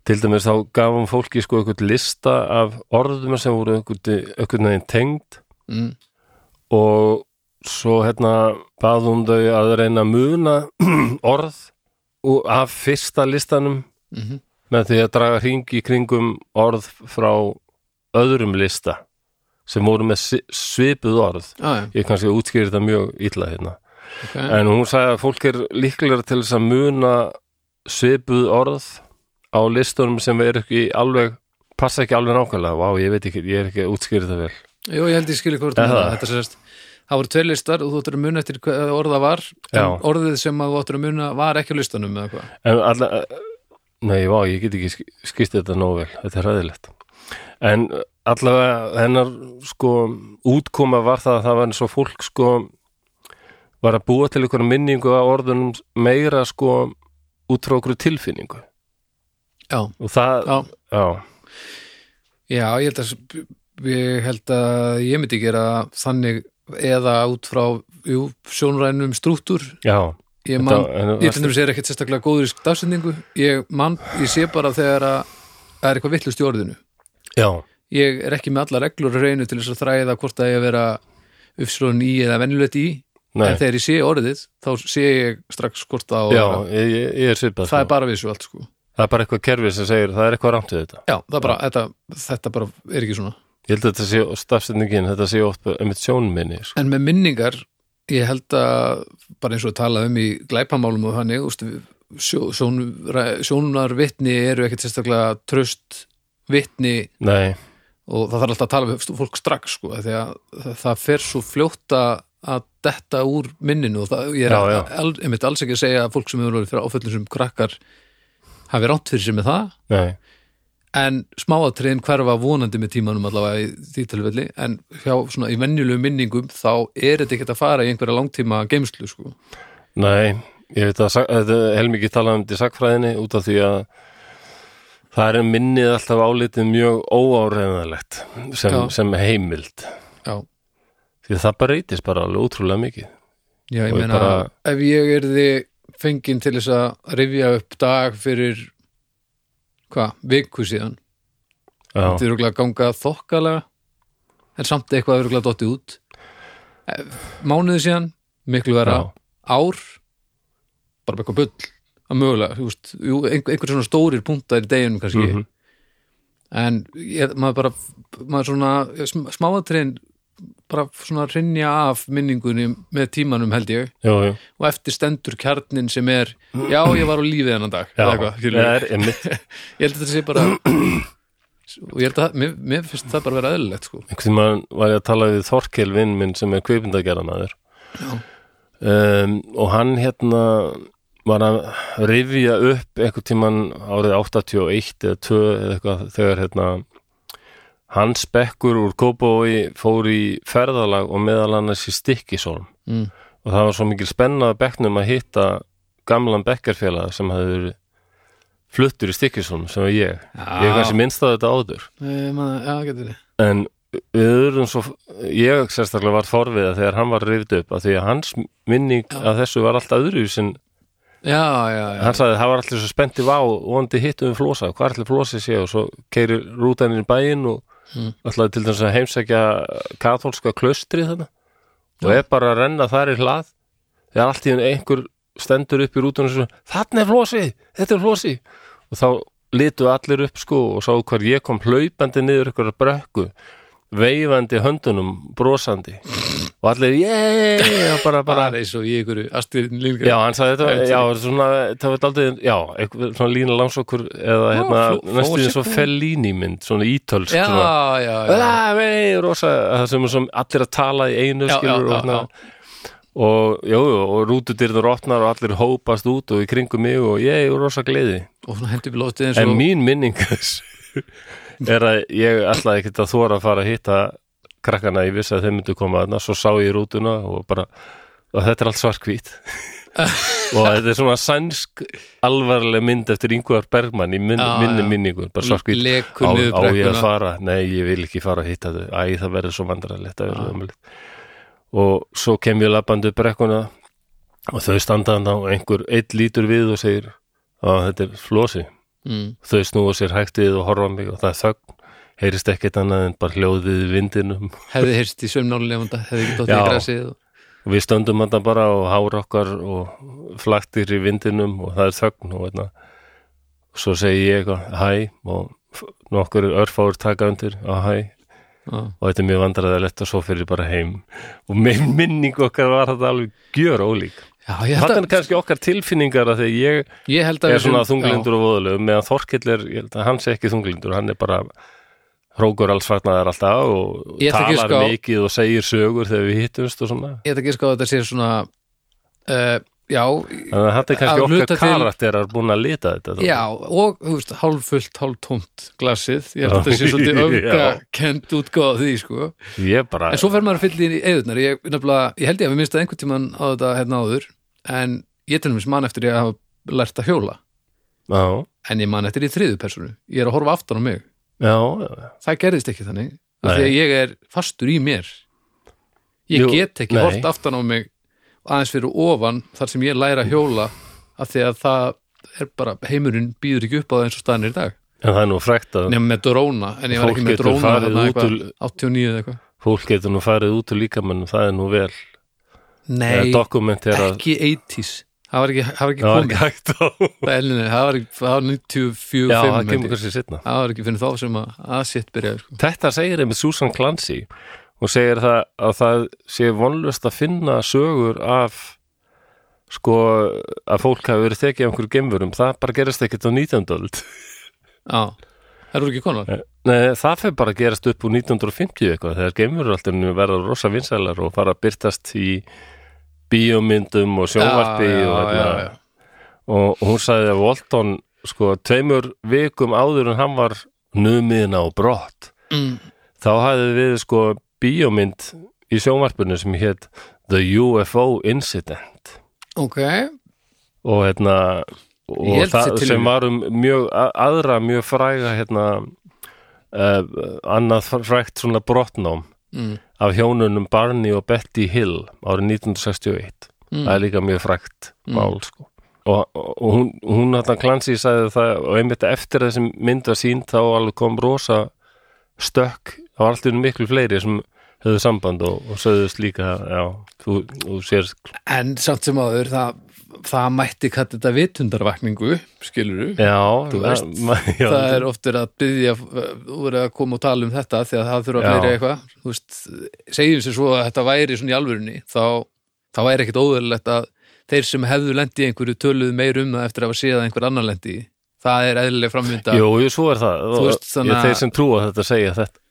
til dæmis þá gaf hún fólki sko eitthvað lista af orðum sem voru eitthvað neginn tengd mm, og svo hérna bað hún þau að reyna að muna (clears throat) orð af fyrsta listanum mm með því að draga hringi kringum orð frá öðrum lista sem voru með svipuð orð. Já, ég kannski útskýri þetta mjög illa hérna. Ok. En hún sagði að fólk er líklega til þess að muna svipuð orð á listunum sem er ekki alveg passa ekki alveg nákvæmlega, vá ég veit ekki ég er ekki að útskýri þetta vel Jú, ég held ég skilja hvort þetta sérst. Það voru tveir listar og þú ættir að muna eftir hvað orða var orðið sem að þú ættir að muna var ekki á listanum eða hvað? Nei, vá, ég get ekki sk- skýrt þetta nógu vel, þetta er ræðilegt en allavega hennar sko útkoma var það að það var eins og fólk sko var að búa til einhverja minningu á orðunum meira sko út frá okkur tilfinningu. Já, og það, já, já, já ég held að ég held að ég myndi gera þannig eða út frá jú, sjónrænum strúttur já. Ég man, Þetta- ég til dæmis er ekkert sérstaklega góður í dafsendingu ég man, ég sé bara þegar að það er eitthvað vittlust í orðinu. Já, ég er ekki með alla reglur að reynu til þess að þræða hvort að ég að vera uppslóðin í eða venjulegt í. Nei, en þegar ég sé orðið þá sé ég strax hvort það að já, ég, ég, er svipað það er sko. bara við svo allt sko. Það er bara eitthvað kerfi sem segir það er eitthvað rámt við þetta. Já, það er bara, þetta, þetta bara er ekki svona Ég held að þetta sé stafsendingin, þetta sé oft einmitt sjónminni, sko. En með minningar, ég held að bara eins og að tala um í glæpamálum og þannig, sjó, sjón, sjónunar vitni eru ekkert sérstaklega tröst vitni Nei, og það þarf alltaf að tala við fólk strax sko, því að það, fer svo fljótt að detta úr minninu og það, ég er Já, já. al, einmitt alls ekki að segja að fólk sem verið fyrir áföllum sem krakkar hafi rátt fyrir sig með það nei, en smáatriðin hverfa vonandi með tímanum allavega í því tilfelli en hjá svona í venjulegu minningum þá er þetta ekkert að fara í einhverja langtíma geimslu sko. nei, ég veit að helmikið talað um þetta í sakfræðinni út af því að það er minnið alltaf álitið mjög óáreðanlegt sem, sem heimild. Já, Því að það breytist bara alveg ótrúlega mikið. Já ég meina bara- ef ég erði fenginn til þess að rifja upp dag fyrir hvað, viku síðan? Þetta er örugglega að ganga þokkalega. En samt eitthvað er örugglega dottið út. Eh, mánuði síðan miklu vera Já. ár. Bara með eitthvað bull. Að mögulega, veist, jú, einhver, einhver svona stórir punktar í deginum kannski. Mhm. en ég, maður bara maður svona, sm- smáatriðin bara svona rinja af minningunni með tímanum held ég jú, jú. og eftir stendur kjarnin sem er (clears throat) já, ég var á lífið hennan dag Já, eitthvað, er (laughs) ég held að þetta sé bara (clears throat) og ég held að, mér, mér finnst það bara vera eðlilegt sko. einhvern tímann var ég að tala við Þorkel vinn minn sem er kveipindagerðamaður Já. um, og hann hérna var að rifja upp einhvern tímann árið 81 eða 2 eða eitthvað þegar hérna hans bekkur úr Kópói fór í ferðalag og meðal annars í Stikkisólm mm. og það var svo mikil spennað bekknum að hitta gamlan bekkarfélag sem hafði verið fluttur í Stikkisólm sem var ég. Ég hef kannski minnst á þetta áður. Já, en við erum svo ég sérstaklega var forviða þegar hann var rifd upp að því að hans minning að þessu var alltaf öðru sem já, já, já, hann sagði að það var allir svo spennti vá og vondi hittum við flosa, hvað allir flosi sé? Og svo keiri rútaninn í bæinn og Mm. ætlaði til þess að heimsækja katholska klaustri þarna og er bara að renna þar í hlað þegar allt í henni einhver stendur upp í rútunum og svo, þarna er flosi, þetta er flosi og þá litu allir upp sko og sá hver ég kom hlaupandi niður ykkur að brekku veifandi höndunum, brosandi og allir, ég og bara, bara eins og í ykkur Astrid Lindgren. Já, hann sagði þetta, já, svona, það var aldrei, já, eitthvað, svona lína langsokkur eða hérna, næstu flósi- svo Fellini mynd, svona ítölsk, já, svona, já, já. Það vei, rosa, það sem er svona allir að tala í einu Já, skilur já, og, hérna, og, jú, og rútudyrður opnar og allir hópast út og í kringum mig og ég er rosa gleði. og svona hendur við lótið eins En og mín minning þessu (laughs) er að ég ætlaði ekkert að þóra að fara að hitta krakkana, ég vissi að þeim myndu koma þarna, svo sá ég rútuna og bara, og þetta er allt svarkvít (laughs) og þetta er svona sænsk alvarleg mynd eftir Ingvar Bergmann í minni já. minningu, bara svarkvít á, á ég að fara, nei ég vil ekki fara að hitta þau, æ það verður svo vandrarlegt ömulegt og svo kem ég labbandi upp brekkuna og þau standa þarna og einhver eitt lítur við og segir að þetta er flosi. Mm. þau snúa sér hægt við og horfa á mig og það er þögn, heyrist ekkert annað en bara hljóðið í vindinum. Hefði heyrst í sömnálefunda hefði ekki dóttið Já. í grasið og... og við stöndum þetta bara og hár okkar og flaktir í vindinum og það er þögn og hérna. Svo segi ég eitthvað hæ og nokkur örfáur taka undir á hæ Já. og þetta er mjög vandræðilegt og svo fyrir bara heim. Og minn minning okkar var þetta alveg gjör ólík Já, ég held þetta að, er kannski okkar tilfinningar að því ég ég að er svona þunglindur og voðalegu meðan Þorkill er, ég held að hann sé ekki þunglindur hann er bara hrókur alls fatnaðar alltaf og ætla talar ská- mikið og segir sögur þegar við hittumst og svona. Ég ætla ekki að ská að þetta sé svona uh, já, þetta er kannski okkar karakterar búin að lita þetta já og þú veist, hálffullt, hálftómt glasið, ég held að þetta sé (laughs) svolítið Já. öfga kent útgáða því sko. Bara en svo fer maður að fylla í eðurnar ég, ég held ég að við minnst að einhvern tímann á þetta hérna áður en ég til dæmis man eftir ég að hafa lært að hjóla. Já, en ég man eftir í þriðu personu ég er að horfa aftan á mig já, það gerðist ekki þannig. Af Nei. því að ég er fastur í mér. Ég Jú, get ekki nei. hort aftan á mig aðeins fyrir ofan þar sem ég læra hjóla af því að það er bara heimurinn býður ekki upp á það eins og staðan er í dag. En það er nú frækt að nefnum með dróna, en ég var ekki með dróna eitthvað, úr- 89 eða eitthvað. Fólk getur nú farið út úr líkamannum það er nú vel. Nei, dokumentera ekki 80s það var ekki, það var ekki það var komið. ekki hægt á ellinni, það var ekki, það var 94 Já, það 5, kemur kannski setna það var ekki fyrir þá sem að, að sitt byrjaði sko. Þetta segir einmitt Susan Clancy og segir það að það sé vonlust að finna sögur af sko að fólk hafi verið tekið af einhverju gemverum, það bara gerist ekkert á 19. öld. Já, það eru ekki konar? Nei, það fyrir bara að gerast upp úr 1950 eitthvað þegar gemverur alltaf verða rosa vinsælar og fara að byrtast í bíómyndum og sjónvarpi já, og, já, hérna, já, og hún sagði að Walton sko tveimur vikum áður en hann var numiðin á brott Mm. þá hafði við sko bíómynd í sjónvarpinu sem hétt The UFO Incident. Ok, og hérna og það sem var um mjög aðra mjög fræga hérna uh, annað frægt svona brottnám mm. af hjónunum Barney og Betty Hill árið 1961 Mm. það er líka mjög frægt mál sko og, og og hún, hún hann Clancy sagði það og einmitt eftir þessi mynd var sínt þá alveg kom rosa stökk það var alltaf miklu fleiri sem höfðu samband og, og sögðust líka já, þú, þú sér en samt sem áður það, það mætti kalla þetta vitundarvakningu skilur já, Þú veist, ma- (laughs) já, það er oft verið að byggja verið að koma og tala um þetta því að það þurfa Já. fleiri eitthvað. Þú veist, segjum sér svo að þetta væri svona í alvörunni þá, þá væri ekkit óðurlegt að þeir sem hefðu lendi í einhverju töluðu meir um það eftir að hafa séð að einhver annar lendi það er eðlileg framvinda Jú, jú, svo er það. Veist, þannig ég, að- þeir sem trúa þetta segja þetta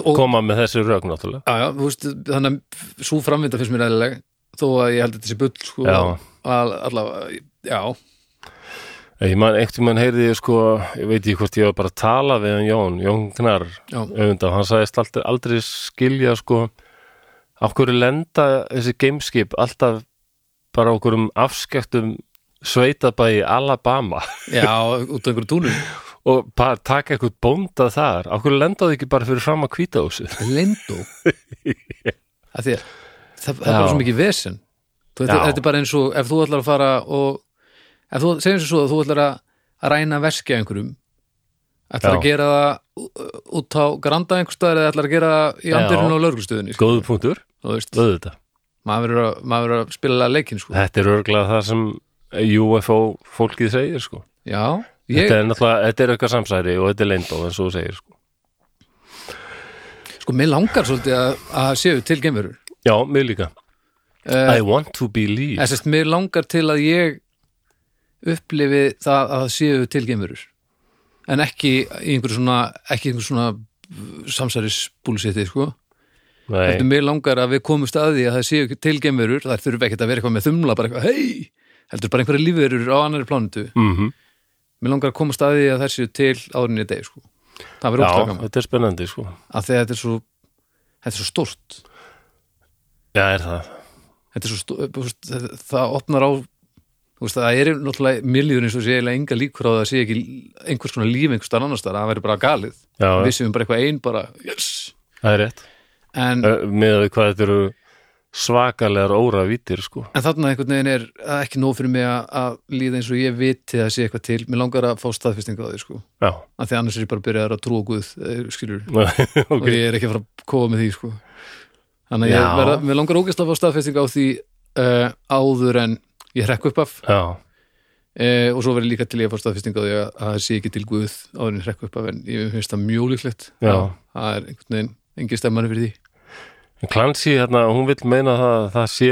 og, koma með þessi rögn náttúrulega. Já, já, veist, þannig að svo framvinda finnst mér eðlileg þó að ég held þetta sé bull sko, að, allavega, já. Ég man, einhvern mann heyrði ég sko ég veit ekki hvort ég var bara að tala við hann Jón Jón Gnar, öfunda hann sagðist aldrei, aldrei skilja sko af hverju lenda þessi gameskip alltaf bara okkur um afskektum sveitabæi Alabama? Já, út af einhverju túnum (laughs) og bara taka eitthvað bóndað þar. Af hverju lendaðu ekki bara fyrir fram að kvíta (laughs) því að það, er bara svo mikið vesen. Þetta, þetta er bara eins og ef þú ætlar að fara og ef þú segjum svo að þú ætlar að, ræna verski einhverjum ætlar Já. að gera það út á granda einhverstaðar eða ætlar að gera það í andirinu og lögreglustöðinni sko. góðu punktur, auðvitað. Maður verður að, að spila leikinn sko. þetta er örglega það sem UFO fólkið segir sko. Já, ég, þetta er náttúrulega, þetta er eitthvað samsæri og þetta er leindó og þú segir sko. Sko, mér langar svolítið að, að séu til geimverur já, mig líka. Uh, I want to believe. En sérst, mér langar til að ég upplifi það að séu til geimurur en ekki í einhverju svona ekki í einhverju svona samsæris búlsetti, sko. Nei, Heldur mér langar að við komumst að því að það séu til geimurur, það þurfi ekkert að vera eitthvað með þumla bara eitthvað, hei, heldur bara einhverju lífverur á annari plánutu. mm Mér langar að komast að því að það séu til árinni deg, sko. Það verður já, óslega gaman. þetta er spennandi sko Af því að þetta er svo þetta er svo stórt. já, er það Þetta er svo stórt, það opnar á veist, það er náttúrulega eins og sé eiginlega enga líkur á það að sé ekki einhvers konar líf einhvers staðar annars staðar, það verður bara galið við séum bara eitthvað ein bara, yes það er rétt en, Eh, með að hvað þetta eru svakalegar óra vítir sko. En þarna einhvern veginn er ekki nóg fyrir mig að, líða eins og ég viti að sé eitthvað til, mér langar að fá staðfestingu á því sko, já, af því annars er ég bara að byrja að trúa Guð, eh, skilur, (laughs) ok. Og ég er ekki að fara að kóa með því sko. Þannig að ég Já. verða, mér langar ógæst að fá staðfestingu á því uh, áður en ég hrekk upp af. Já, Eh, og svo verður líka til ég að fá staðfesting á því að að það sé ekki til Guð áður en hrekku upp af en ég finnst það mjög líklegt. Já. það er einhvern veginn engin stemmari fyrir því Clancy hérna, hún vil meina það að það sé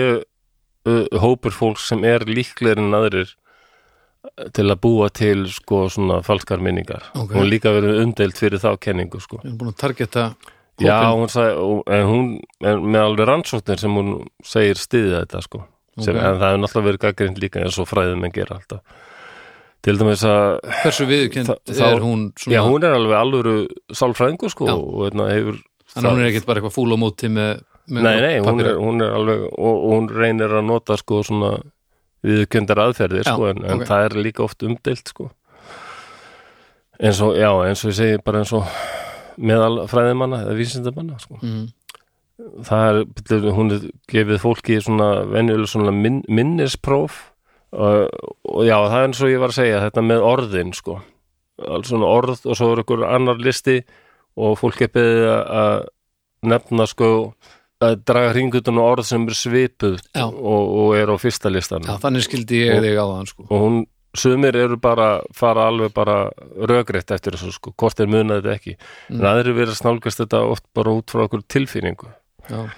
uh, hópur fólks sem er líklegir en aðrir uh, til að búa til sko svona falskar minningar Ok. hún líka verið umdeilt fyrir þá kenningu sko ég er búin að targeta Já, hópinn. hún sagði, en hún en með alveg rannsóknir sem hún segir stiðið þetta sko sem, Ok. en það hefur náttúrulega verið gaggrind líka eins og fræðum en gera alltaf til dæmis að hversu þá- er hún svona, já, hún er alveg alvöru sálfræðingur sko Já. og hérna hefur þannig að hún er ekkert bara eitthvað fúl á móti með, með nei, nei, hún er, hún er alveg og, og hún reynir að nota sko svona viðurkendar aðferðir Já, sko en, en ok. það er líka oft umdeilt sko. Eins og, já, eins og ég segi bara eins og meðal fræðimanna eða vísindamanna sko. Mm, það er, hún er gefið fólki svona venjuleg svona min, minnispróf og, og já, það er eins og ég var að segja þetta með orðin sko. Alls svona orð og svo er ykkur annar listi og fólk er beðið að nefna sko að draga hringutun og orð sem er svipuð og, og er á fyrsta listan Já, þannig skildi ég Og- þig á þann sko. og hún, sumir eru bara fara alveg bara rögrétt eftir þessu sko, hvort er munað þetta ekki. Mm. en aðrir verið að snálgast þetta oft bara út frá okkur tilfinningu. Já,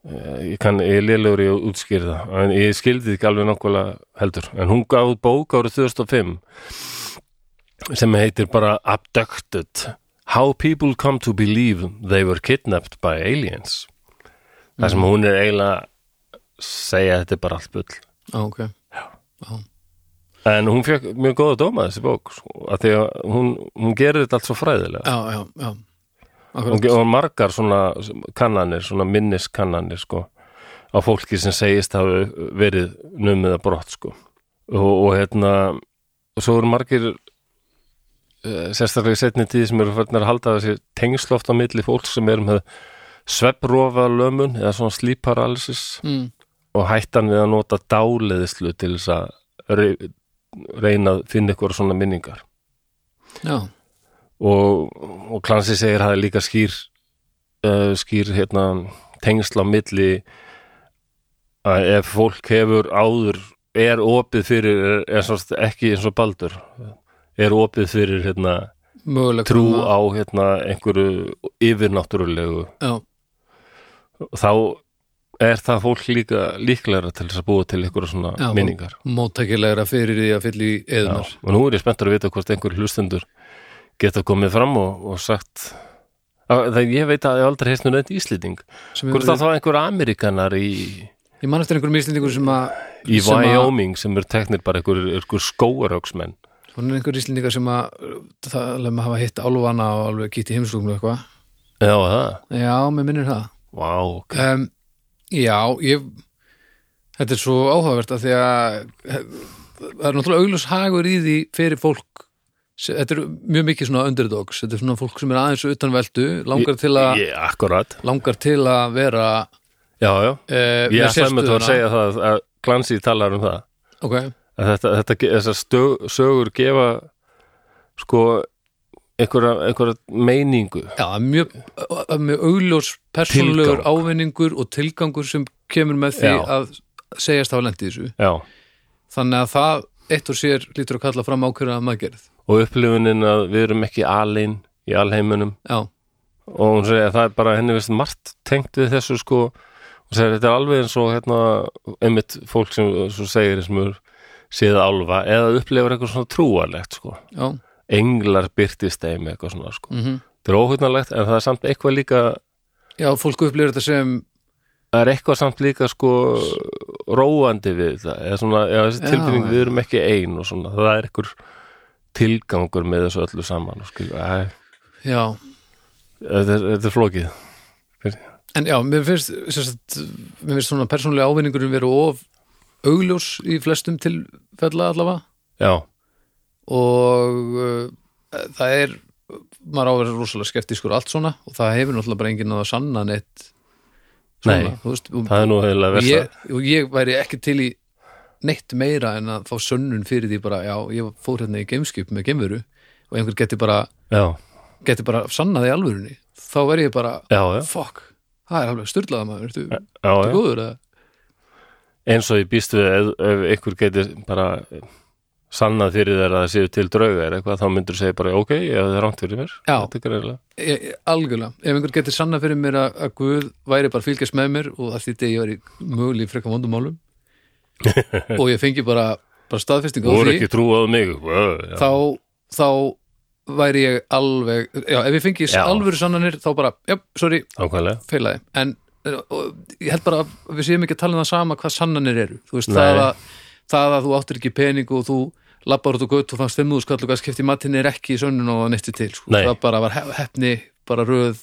Eh, ég kann, ég lélegur í að útskýra það en ég skildi ekki alveg nokkulega heldur. En hún gaf bók árið 2005 sem heitir bara Abducted How People Come to Believe They Were Kidnapped by Aliens. Þar sem hún er eiginlega segja að þetta er bara allt bull. Já, ok en hún fekk mjög góða dóma þessi bók sko, að því að hún, hún gerir þetta allt svo fræðilega. Já, já, já. Akkurat. og margar svona kannanir, svona minniskannanir sko, á fólki sem segist hafi verið numið að brott sko. og, og hérna og svo eru margir sérstaklega í setni tíð sem eru fyrir að halda þessi tengsloft á milli fólk sem eru með svepprofa lömun eða svona sleep paralysis mm. og hættan við að nota dáleðislu til þess að re- reyna að finna ykkur svona minningar. Já, og, og Clancy segir að það er líka skýr uh, skýr hérna tengsla á milli að ef fólk hefur áður er opið fyrir er, er ekki eins og baldur er opið fyrir hérna trú á hérna einhverju yfirnáttúrulegu. Þá er það fólk líka líklegra til þess að búa til einhverju svona Já, minningar. móttækilegra fyrir því að Já, eðunar og nú er ég spenntur að vita hvort einhver hlustendur geta komið fram og, og sagt að, það ég veit að ég aldrei heist nú neitt íslýting hvort það þá einhver Amerikanar í, Ég man eftir einhverjum íslendingur sem að í Wyoming sem eru teknir bara einhver, einhver skóaröksmenn Hún er einhver íslendingar sem að það alveg maður hafa hitt álfana og alveg kýtt í heimslugum og eitthvað. Já, það, Já, mér minnir það. Vá, ok. Um, Já, ég Þetta er svo áhugavert að því að það er náttúrulega augljós hagur í því fyrir fólk Þetta er mjög mikið svona underdogs. Þetta er svona fólk sem er aðeins utan veldu langar til að, Ég, akkurat, langar til að vera já, já. uh, Ég ætlaði með þú að segja það að Clancy talar um það. Ok, að þetta, þetta, þessar stö- sögur gefa sko einhverja, einhverja meiningu. Já, mjög, mjög augljós persónulegur Tilgang. ávinningur og tilgangur sem kemur með því Já. að segjast hafa lent í þessu. Já, þannig að það eitt og sér lítur að kalla fram ákveðra maðgerð og upplifunin að við erum ekki alin í alheimunum Já, og hún segir að það er bara henni vist margt tengt við þessu sko. Og segir þetta er alveg eins og hérna einmitt fólk sem segir er séð álfa eða upplifur eitthvað svona trúarlegt sko. Englar byrtist þeim eitthvað svona sko. Mm þetta er óhugnarlegt en það er samt eitthvað líka já, fólk upplifir þetta sem það er eitthvað samt líka sko róandi við það eða svona, já, þessi tilfinning við erum ekki ein og svona, það er einhver tilgangur með þessu öllu saman æ, Já, þetta er, þetta er flókið. En já, mér finnst sérst, mér finnst svona persónulega ávinningurinn vera of augljós í flestum tilfella allavega. Já, og uh, það er maður á að vera rosalega skeptískur allt svona og það hefur náttúrulega bara enginn að sanna neitt svona, Nei, veist, og, það er nú heila og, versa ég, og ég væri ekki til í neitt meira en að fá sönnun fyrir því bara, já, ég fór hérna í gameskip með gemveru og einhver geti bara já, geti bara sannaði í alvörunni þá væri ég bara, já, fuck það er alveg styrlaða maður, ertu, góður eða? Eins og ég býst við ef, ef einhver getur bara sannað fyrir þér að það séu til drauga er eitthvað, þá myndur segja bara, ok, það er rámt fyrir mér. Já. Ég- ég- algjörlega, ef einhver getur sannað fyrir mér að, að Guð væri bara fylgjast með mér og að því þetta ég væri mögulega í frekka vondumálum (laughs) og ég fengi bara, bara staðfestingu á því mig. Þá, þá væri ég alveg já, ef ég fengi alvöru sannanir þá bara, já, sorry, feilaði en og ég held bara að við séum ekki að tala um það sama hvað sannanir eru. Þú veist, það að, það að þú áttir ekki pening og þú labbar út og gött og fannst fimmúðu skall og skipti matinn er ekki í sönnun og neitti til sko. Það bara var hef- heppni, bara röð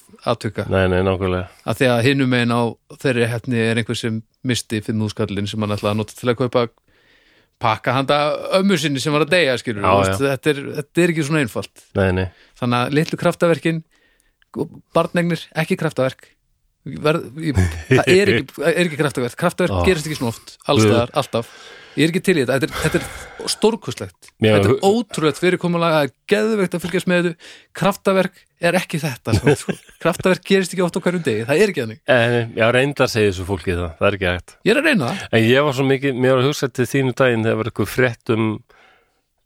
nákvæmlega. Að því að hinum megin á þeirri heppni er einhver sem misti fimmúðu skallin sem hann ætlaði að nota til að kaupa pakka handa ömmu sinni sem var að deyja skilur, Já, veist, þetta, er, þetta er ekki svona einfalt. Nei, nei, þannig að litlu kraftaverkin barnegnir, ekki kraftaverk Verð, ég, það er ekki, er ekki kraftaverk kraftaverk Ó. gerist ekki svona oft, allstaðar, alltaf. Ég er ekki til í þetta, þetta er, þetta er stórkustlegt Já, þetta er ótrúlegt fyrirkomulega er geðveikt að fylgjast með þetta kraftaverk er ekki þetta sko. (laughs) kraftaverk gerist ekki oft á hverjum degi, það er ekki þannig. En já, reyndar segir þessu fólki það, það er ekki hægt. ég er að reyna það, En ég var svo mikið, mér var að hugsa til þínu daginn þegar var eitthvað frétt um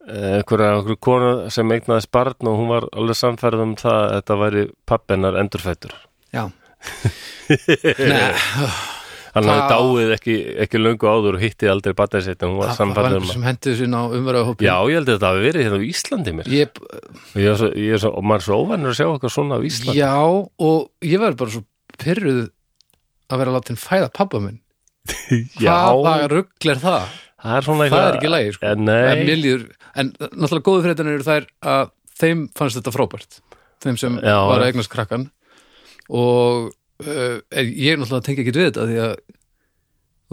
eh, einhverja kona sem eignaðist barn og hún var alveg samfærð um það að þetta væri pappennar endurfættur. já Hann hafði dáið ekki, ekki löngu áður og hitti aldrei en hún var var samfærð um að sem hendið sinna á umverðahópi Já, ég held að þetta hafi verið hérna á Íslandi mér. Ég, ég svo, ég svo, og maður er svo óvænur að sjá eitthvað svona á Íslandi. Já, og ég var bara svo pyrruð að vera látin fæða pappa minn. (laughs) Hvaða rugl er það? það er það er ekki lægi sko. En en, líður, en náttúrulega góðu fréttan eru þær að þeim fannst þetta frábært. Þeim sem Já, var að eignast krakkan og uh, ég náttúrulega tengi ekki við þetta því að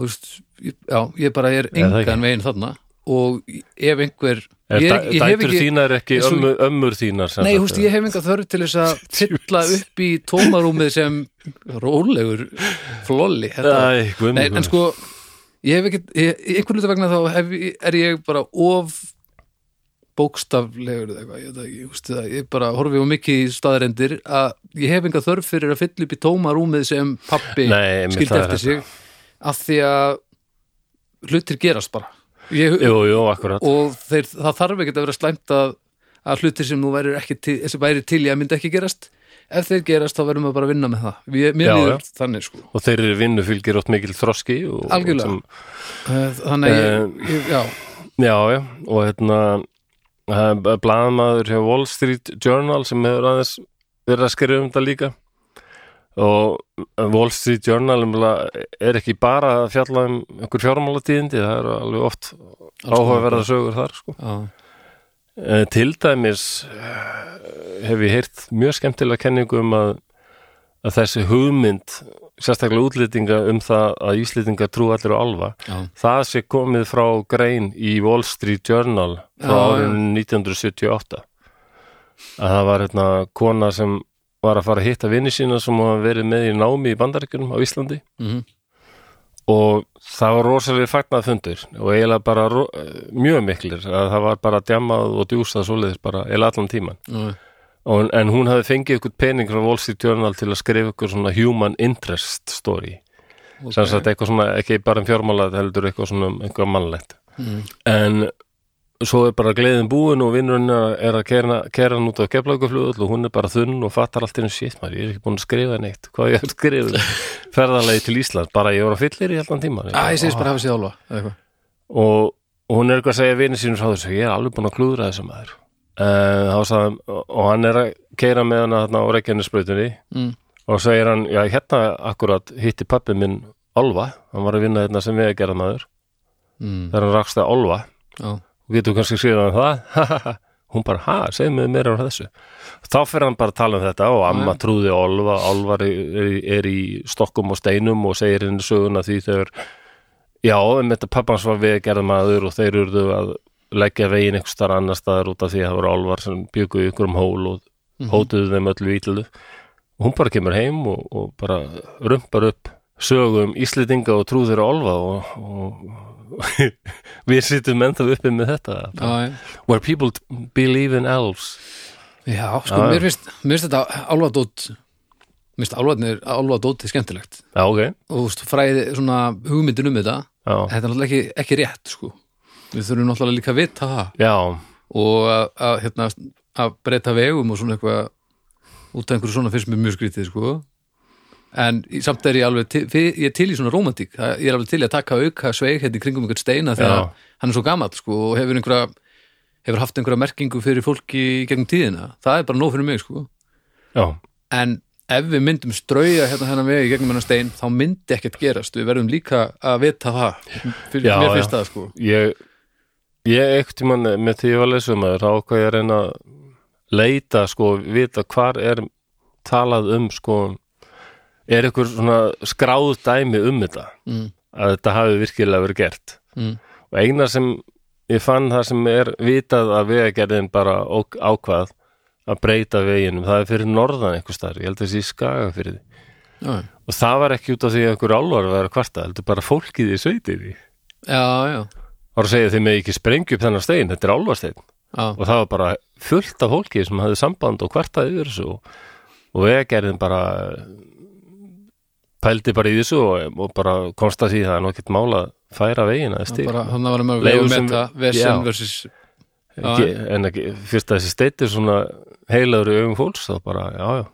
veist, ég, já, ég bara er engan veginn þarna. Og ef einhver er, ég, er- ég dætur ekki þínar ekki og- ömmur, ömmur þínar Nei, veist, ég hef enga þörf til þess að (laughs) fylla upp í tómarúmið sem rólegur flolli en sko ég hef ekki, einhvern veginn vegna þá hef, er ég bara of bókstaflegur eða eitthvað, ég veit ekki, ég, það, ég bara horfi á mikið í staðarendir að ég hef enga þörf fyrir að fylla upp í tómarúmið sem pappi skildi eftir sig af því að hlutir gerast bara. Ég, Jú, jú, og þeir, það þarf ekki að vera slæmt að, að hlutir sem nú væri, til, til að myndi ekki gerast ef þeir gerast þá verðum við bara að vinna með það. Við, mér Já, líður þannig sko. Og þeir eru vinnu fylgir ótt mikil þroski og, Algjörlega. sem, Eh, þannig að ég, Eh, ég, já, Já, já, og hérna blaðamaður hjá Wall Street Journal sem hefur aðeins verið að skrifa um þetta líka. Og Wall Street Journal nefnilega er ekki bara að fjalla um einhver fjármálatíðindi, það eru alveg oft áhugaverða sögur þar sko. Eh, Til dæmis eh, hef ég heyrt mjög skemmtilega kenningu um að, að þessi hugmynd sérstaklega útlýtinga um það að Íslendinga trú allir á alva já, það sé komið frá grein í Wall Street Journal frá árinu 1978 að það var hérna kona sem var að fara að hitta vinni sína sem hafa verið með í námi í bandaríkjunum á Íslandi. Mhm, og það var rosalega fagnað fundur og eiginlega bara mjög miklir að það var bara djamað og djúsað svoleiðis bara eiginlega allan tíman já, og, en hún hafði fengið ykkur pening frá Wall Street Journal til að skrifa ykkur svona human interest story ok. sem sagt eitthvað svona, ekki bara um fjármálað heldur eitthvað svona um eitthvað mannlegt Mhm. en svo er bara gleðin búin og vinnurinn er að kera, hann út á keflaugaflugul og hún er bara þunn og fattar allt einu shit maður, ég er ekki búin að skrifa neitt hvað ég að skrifa (laughs) ferðalegi til Ísland, bara ég var að fyllir í allan tíma Æ, ég segist bara að hafa séð eitthvað. og, og hún er eitthvað að segja vinni sínur frá þessu, ég er alveg búin að klúðra þessu maður uh, sagði, og hann er að keira með hana þarna á reikjarnisbrautinni mm, og segir hann, já hérna akkurat hitti pappi minn Olva, hann var að vinna þetta sem við að gera maður mm, þegar hann rakst að Olva. Já, og getur kannski um það? Hún bara, ha, segð mér meira á þessu. Þá fer hann bara að tala um þetta og amma Já. trúði Olva, Olva er, er, er í stokkum og steinum og segir henni söguna því þegar já, um þetta pappans var við að gera maður og þeir urðu að leggja veginn einhvers staðar annar staðar út af því að það voru Olvar sem bjögu ykkur um hól og Mhm. hótuðu þeim öllu ítluðu og hún bara kemur heim og, og bara rumpar upp sögum Íslendinga og trúður á Olva og, og (laughs) við sittum ennþá uppi með þetta. Já, já. where people believe in elves. Já, sko, já. mér finnst þetta álfadót mér finnst álfadótið skemmtilegt. Já, ok, og þú veist, fræði svona hugmyndin um þetta þetta er náttúrulega ekki, ekki rétt sko við þurfum náttúrulega líka að vita það. Já. Og að, að, hérna, að breyta vegum og svona eitthvað út af einhverju svona fyrst mér mjög skrítið sko. En samt er ég alveg til, ég er til í svona rómantík. Það- ég er alveg til í að taka auka sveig hérna í kringum einhvern steina þegar Já. hann er svo gamall sko og hefur einhverja hefur haft einhverja merkingu fyrir fólki í gegnum tíðina, það er bara nóg fyrir mig sko. En ef við myndum strauja hérna hennar vegi gegnum hennar stein þá myndi ekkert gerast, við verðum líka að vita það, fyrir, Já, mér finnst það sko. Ég ég ekkert tímann með því ég var um það þá ákvað ég að reyna að leita sko, vita hvar er talað um sko er einhver svona skráð dæmi um þetta? Mm, að þetta hafi virkilega verið gert. Mm, og eina sem ég fann það sem er vitað að vegagerðin bara ákvað að breyta veginum, það er fyrir norðan einhver staðar, ég held að þessi í skaga fyrir því og það var ekki út af því að einhver álvar var að kvarta, heldur bara fólkið í sveitinni. Já, já var að segja þeim með ekki sprengju upp þennan stein, þetta er álfastein já, og það var bara fullt af fólki sem hafði samband og kvartaði yfir þessu og, og vegagerðin bara pældi bara í þessu og, og bara komst að því það er nokkert mála að færa vegina það bara, hann var um að sem- meta Já. vesen versus en fyrst að þessi steiti svona heilaður augum fólks þá bara, já, já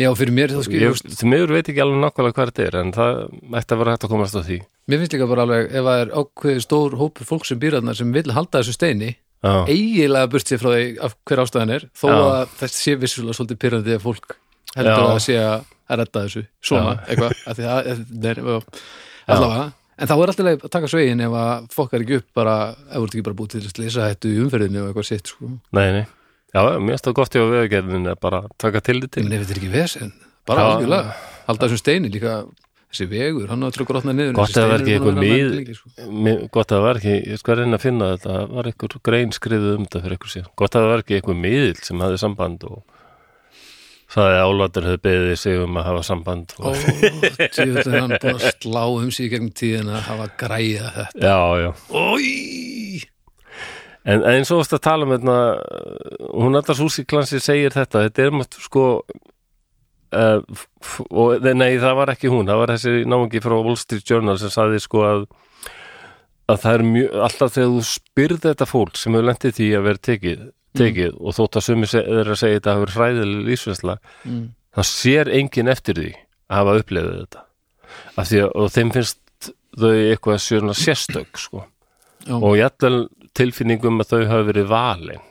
já, fyrir mér þá skil ég, því miður veit ekki alveg nákvæmlega hvað þetta er en það ætti að vera hægt að komast að því mér finnst líka bara alveg ef það er ákveðið stór hópur fólk sem býr þarna sem vil halda þessu steini já, eiginlega burt sér frá því af hver ástæðan er þó Já. að þetta sé vissulega svolítið pyrrandi að fólk heldur Já. að það sé að redda þessu svona, eitthvað (laughs) það allavega en þá er alltaf leið að taka svegin ef að fokkar ekki upp bara, ef þú ert ekki bara búið til að lesa þetta í umferðinu og eitthvað sitt sko. nei, nei já, mér finnst það gott vegagerðin að bara taka til. Því til en ef þetta er ekki vesen, bara algjörlega. Halda þessum steini líka þessi vegur, hann á að trökkur átna niður Gott að það verði að eitthvað mið- gott að það var ekki, ég sko að reyna að finna þetta það var einhver grein skrifuð um þetta fyrir einhver síðan. Gott að það var ekki einhver miðil sem hafði samband og það er álatur hefði beðið sig um að hafa samband Ó, og, djöfull er hann búin að slá um sig í gegnum tíðina að hafa græða þetta. Já, já. Ói! En eins og að tala um þetta hún alltaf Súsi Klansi segir þetta þetta er maður sko uh, og nei það var ekki hún það var þessi náungi frá Wall Street Journal sem saði sko að að það er mjög, alltaf þegar þú spyrð þetta fólk sem hefur lendið því að vera tekið, tekið og þótt að sumi er að segja þetta hafa verið hræðileg lífsveisla Mm. það sér enginn eftir því að hafa upplefið þetta af því að þeim finnst þau eitthvað sérna sérstök sko Já. og jættal tilfinningum að þau hafa verið valin.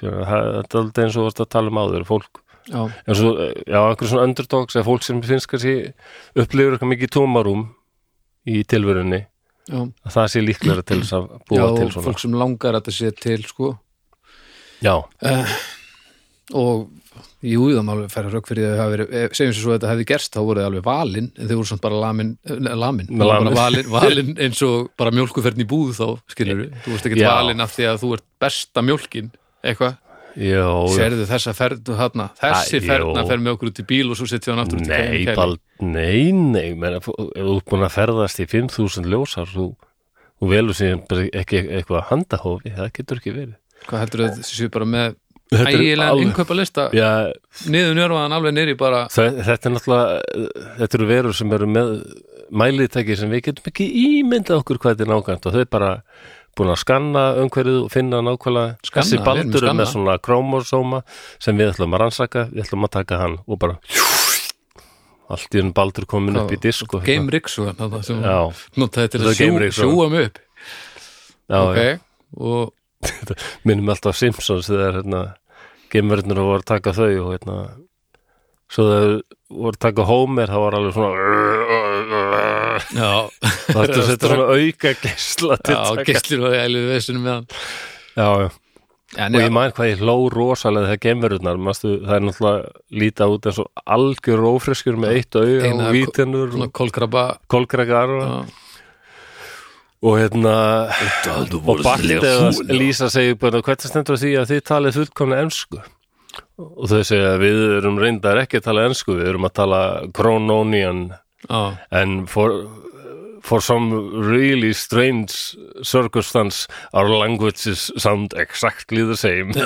Þetta er alltaf eins og að tala um áður fólk, Já, og, já, einhver svona underdogs eða fólk sem finnst kannski upplifur eitthvað mikið tómarum í tilverunni, já, að það sé líklega til þess að já búa til og svona. fólk sem langar að þetta sé til sko. Já, og jú, það má alveg færa rauk fyrir að það hafi verið, eh, segjum sér svo að þetta hefði gerst þá voru þið alveg valin, en þau voru samt bara lamin eh, lamin, lamin. bara valin, valin eins og bara mjólkuferðin í búð þá skilur við, þú veist ekki Já. valin af því að þú ert besta mjólkin eitthvað, já. serðu þessa ferð þarna, þessi ferðna jú. fer með okkur út í bíl og svo setja hann aftur út í Nei, kæli. bald, nei, nei menn, þú ert búin að ferðast í 5.000 ljósar þú, þú velur sér bara ekki eitthvað handahófi það getur ekki verið Hvað heldur þau þessi séu bara með ægilega innkaupa lista niður njörfaðan alveg niður í bara þe- þetta er náttúrulega þetta eru verur sem eru með mælitæki sem við getum ekki ímyndað okkur hvað þetta er nákvæmt og þau er bara búin að skanna umhverfið og finna nákvæmlega Skanna, þessi baldur er með svona krómosóma sem við ætlum að rannsaka. Við ætlum að taka hann og bara allt í enn baldur komin upp í disk Game svo þarna sem Já, notaði til að er sjú, sjúa mig upp. Já, ok, já. og (laughs) minnum alltaf Simpsons þegar hérna, geimverðnir voru að taka þau og hérna svo þau voru að taka Homer það var alveg svona það ætti að setja svona auka gæsla til já taka. gæslir og æluðu vesunum með hann. Já, já. en, og ég man hvað ég hló rosalega þegar Manstu, það er náttúrulega líta út eins og algjör ófriskur með eitt auga Eina og vítinur svona og og, hérna og Bart eða Lísa segir bara hvernig stendur því að þið talið fullkomna ensku? Og þau segja að við erum reyndar ekki að tala ensku við erum að tala Krononian já, and for for some really strange circumstance our languages sound exactly the same. (laughs)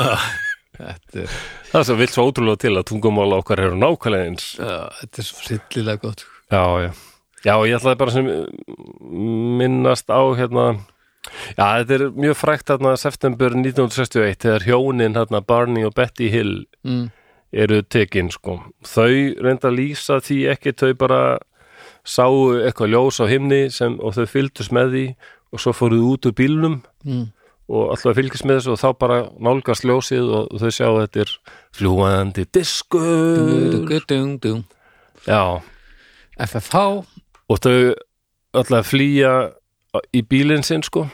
Þetta er það sem vill svo ótrúlega til að tungumála okkar eru nákvæmlega eins. Já, þetta er svo rillilega gott já, já já, ég ætlaði bara sem minnast á hérna já, þetta er mjög frækt hérna september 1961 þegar hjónin hérna Barney og Betty Hill mm, eru tekin sko. Þau reynda að lýsa því ekki þau bara sáu eitthvað ljós á himni sem, og þau fylgdust með því og svo fóruð út úr bílnum mm, og alltaf fylgist með þessu og þá bara nálgast ljósið og þau sjá þetta er fljúandi diskur. Já, FFH og þau alltaf flýja í bílinn sinn sko.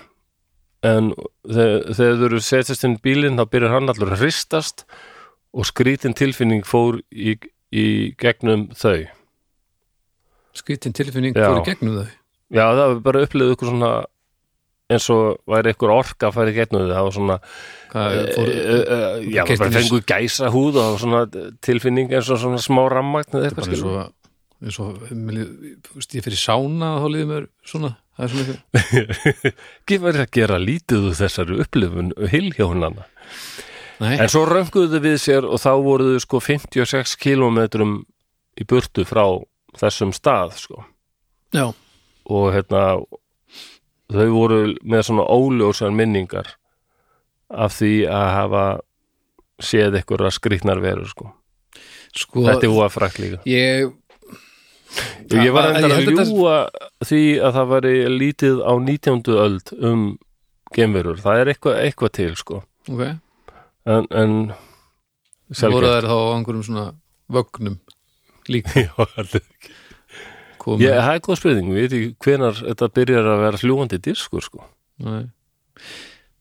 En þegar, þegar þau eru setjast inn í bílinn þá byrjar hann allur að hristast og skrítin tilfinning fór í, í gegnum þau. Skritin tilfinning Já. fór í gegnum þau? Já, það var bara upplifið ykkur svona eins og væri ykkur orka að fara í gegnum þau, það var svona Hvað, uh, fór, uh, já, keypti bara þess- fengu gæsa húð og það var svona tilfinning eins og svona smá rammagn eða bara eitthvað eins og ég fyrir sána þá líður mér svona það er svona ekki (laughs) verið að gera lítið þessari upplifun hilhjónana Nei, en svo rönguðu þau við sér og þá voru þau sko 56 kilometrum í burtu frá þessum stað sko. Já, og hérna þau voru með svona óljósar minningar af því að hafa séð ykkur að skrýtnar veru sko. sko þetta er úa frækt líka. ég ég var að þetta- ljúa því að það væri lítið á 19. öld um geimverur, það er eitthvað, eitthvað til sko. Ok, en, en voru þær þá á einhverjum svona vögnum líka? (laughs) Já, alveg. komið. Ég, það er góð spurning, við veit ekki hvenar þetta byrjar að vera fljúandi diskur sko. Nei.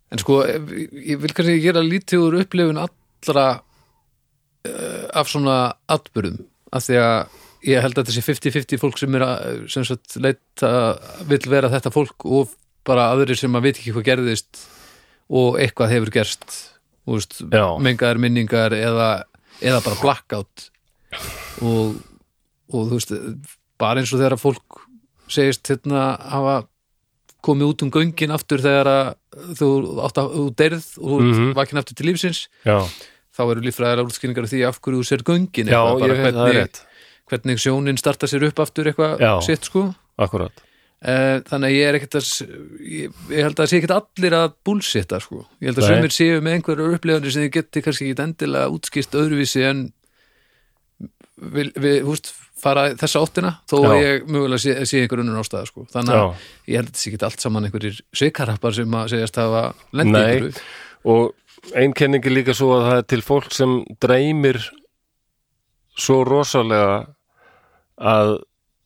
En sko, ég vil kannski gera lítið úr upplifun allra uh, af svona atbyrðum, af því að ég held að þessi 50-50 fólk sem er að sem sagt leita vill vera þetta fólk og bara aðrir sem að veit ekki hvað gerðist og eitthvað hefur gerst veist, Já. mengaðar minningar eða, eða bara blackout og, og veist bara eins og þegar að fólk segist hérna hafa komið út um göngin aftur þegar að þú þú deyrð og þú Mhm. vakin aftur til lífsins já, þá eru líffræðilega útskýringar af því af hverju þú sér göngin já það er rétt hvernig sjónin starta sér upp aftur eitthvað sitt sko. Akkurat, Eh, þannig að ég er ekkert að ég, ég held að það sé ekkert allir að bullshitta sko. ég held að sömur séu með einhverjar upplifanir sem þið geti kannski ekki endilega útskýrt öðruvísi en við, við húst, fara þessa áttina þó að Já. ég mögulega sé, sé einhver unnur ástæða sko. þannig að já. ég held að þetta sé ekki allt saman einhverjir sveikarappar sem að segjast hafa lendi einhverju. Og ein kenning er líka svo að það er til fólk sem dreymir svo rosalega að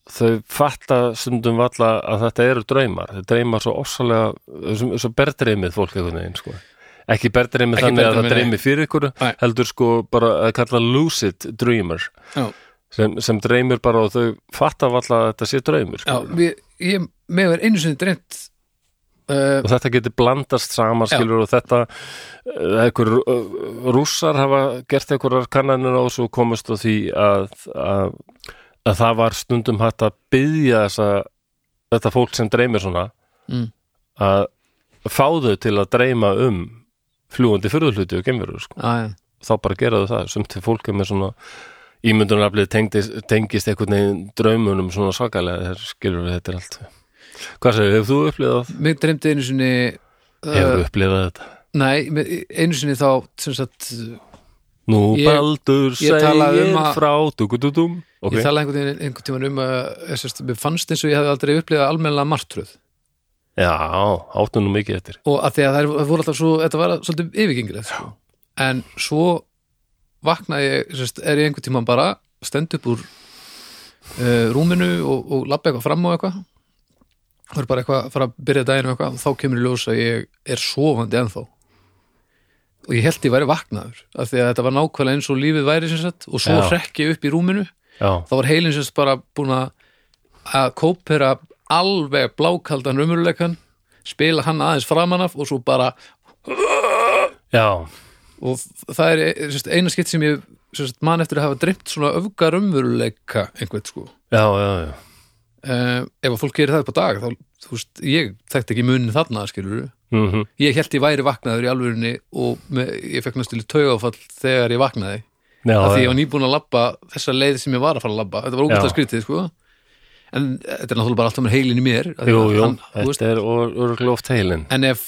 þau fatta stundum valla að þetta eru draumar þau dreymar svo ofsalega svo, berdreymið fólk einhvern veginn sko. ekki berdreymið Ekki þannig að það dreymi fyrir ykkur Nei. heldur sko bara að kalla lucid dreamer Já. sem, sem dreymir bara og þau fatta valla að þetta sé draumur Já, sko. við, ég með verið einu sinni dreymt uh, og þetta getur blandast saman Já. skilur og þetta uh, einhver uh, rússar hafa gert einhverjar kannanir og svo komast á því að, að, að það var stundum hægt að byggja þessa, þetta fólk sem dreymir svona Mm. að fá þau til að dreyma um fljúandi fyrðuhluti og gemveru sko. að, þá bara gera þau það sem til fólk er með svona ímyndunaraflið tengist, tengist einhvern veginn draumunum svona svakalega þegar skilur þetta er allt hvað segir, hefur þú upplifað mig dreymdi einu sinni hefur uh, upplifað þetta nei, einu sinni þá sem sagt, Nú Ég- Baldur ég talaði segir um frá dugudutum okay. ég talaði einhvern, einhvern tímann um að sérst, mér fannst eins og ég hefði aldrei upplifað almennilega martröð. Já, áttu nú mikið eftir. Og að því að það er- voru alltaf svo þetta var svolítið yfirgengilegt sko. en svo vaknaði ég sérst, er ég einhvern tímann bara stend upp úr uh, rúminu og, og labba eitthvað fram á eitthvað. Og er bara eitthvað að fara að byrja daginn og eitthvað. Og þá kemur í ljós að ég er sofandi ennþá og ég held ég væri vaknaður af því að þetta var nákvæmlega eins og lífið væri sagt og svo Já. hrekk ég upp í rúminu. Já, þá var heilin sérst bara búin að kópera alveg blákaldan raumuruleikan spila hann aðeins framan af og svo bara já, og það er sérst, eina skitt sem ég sérst, man eftir að hafa dreymt svona öfga raumuruleika einhvern sko. Já, já, já. uh, ef að fólk gerir það upp á dag þá, þú veist, ég þekkti ekki munin þarna skilur Mm ég held ég væri vaknaður í alvörinni og með, ég fekk næstu taugafall þegar ég vaknaði. Já, af því ég var nýbúin að labba þessa leið sem ég var að fara að labba. Þetta var ógæslega Já. skrítið sko. En þetta er náttúrulega bara alltaf með heilin í mér Jú, að jú, hann, þú veist, þetta er örgulega oft heilin. En ef,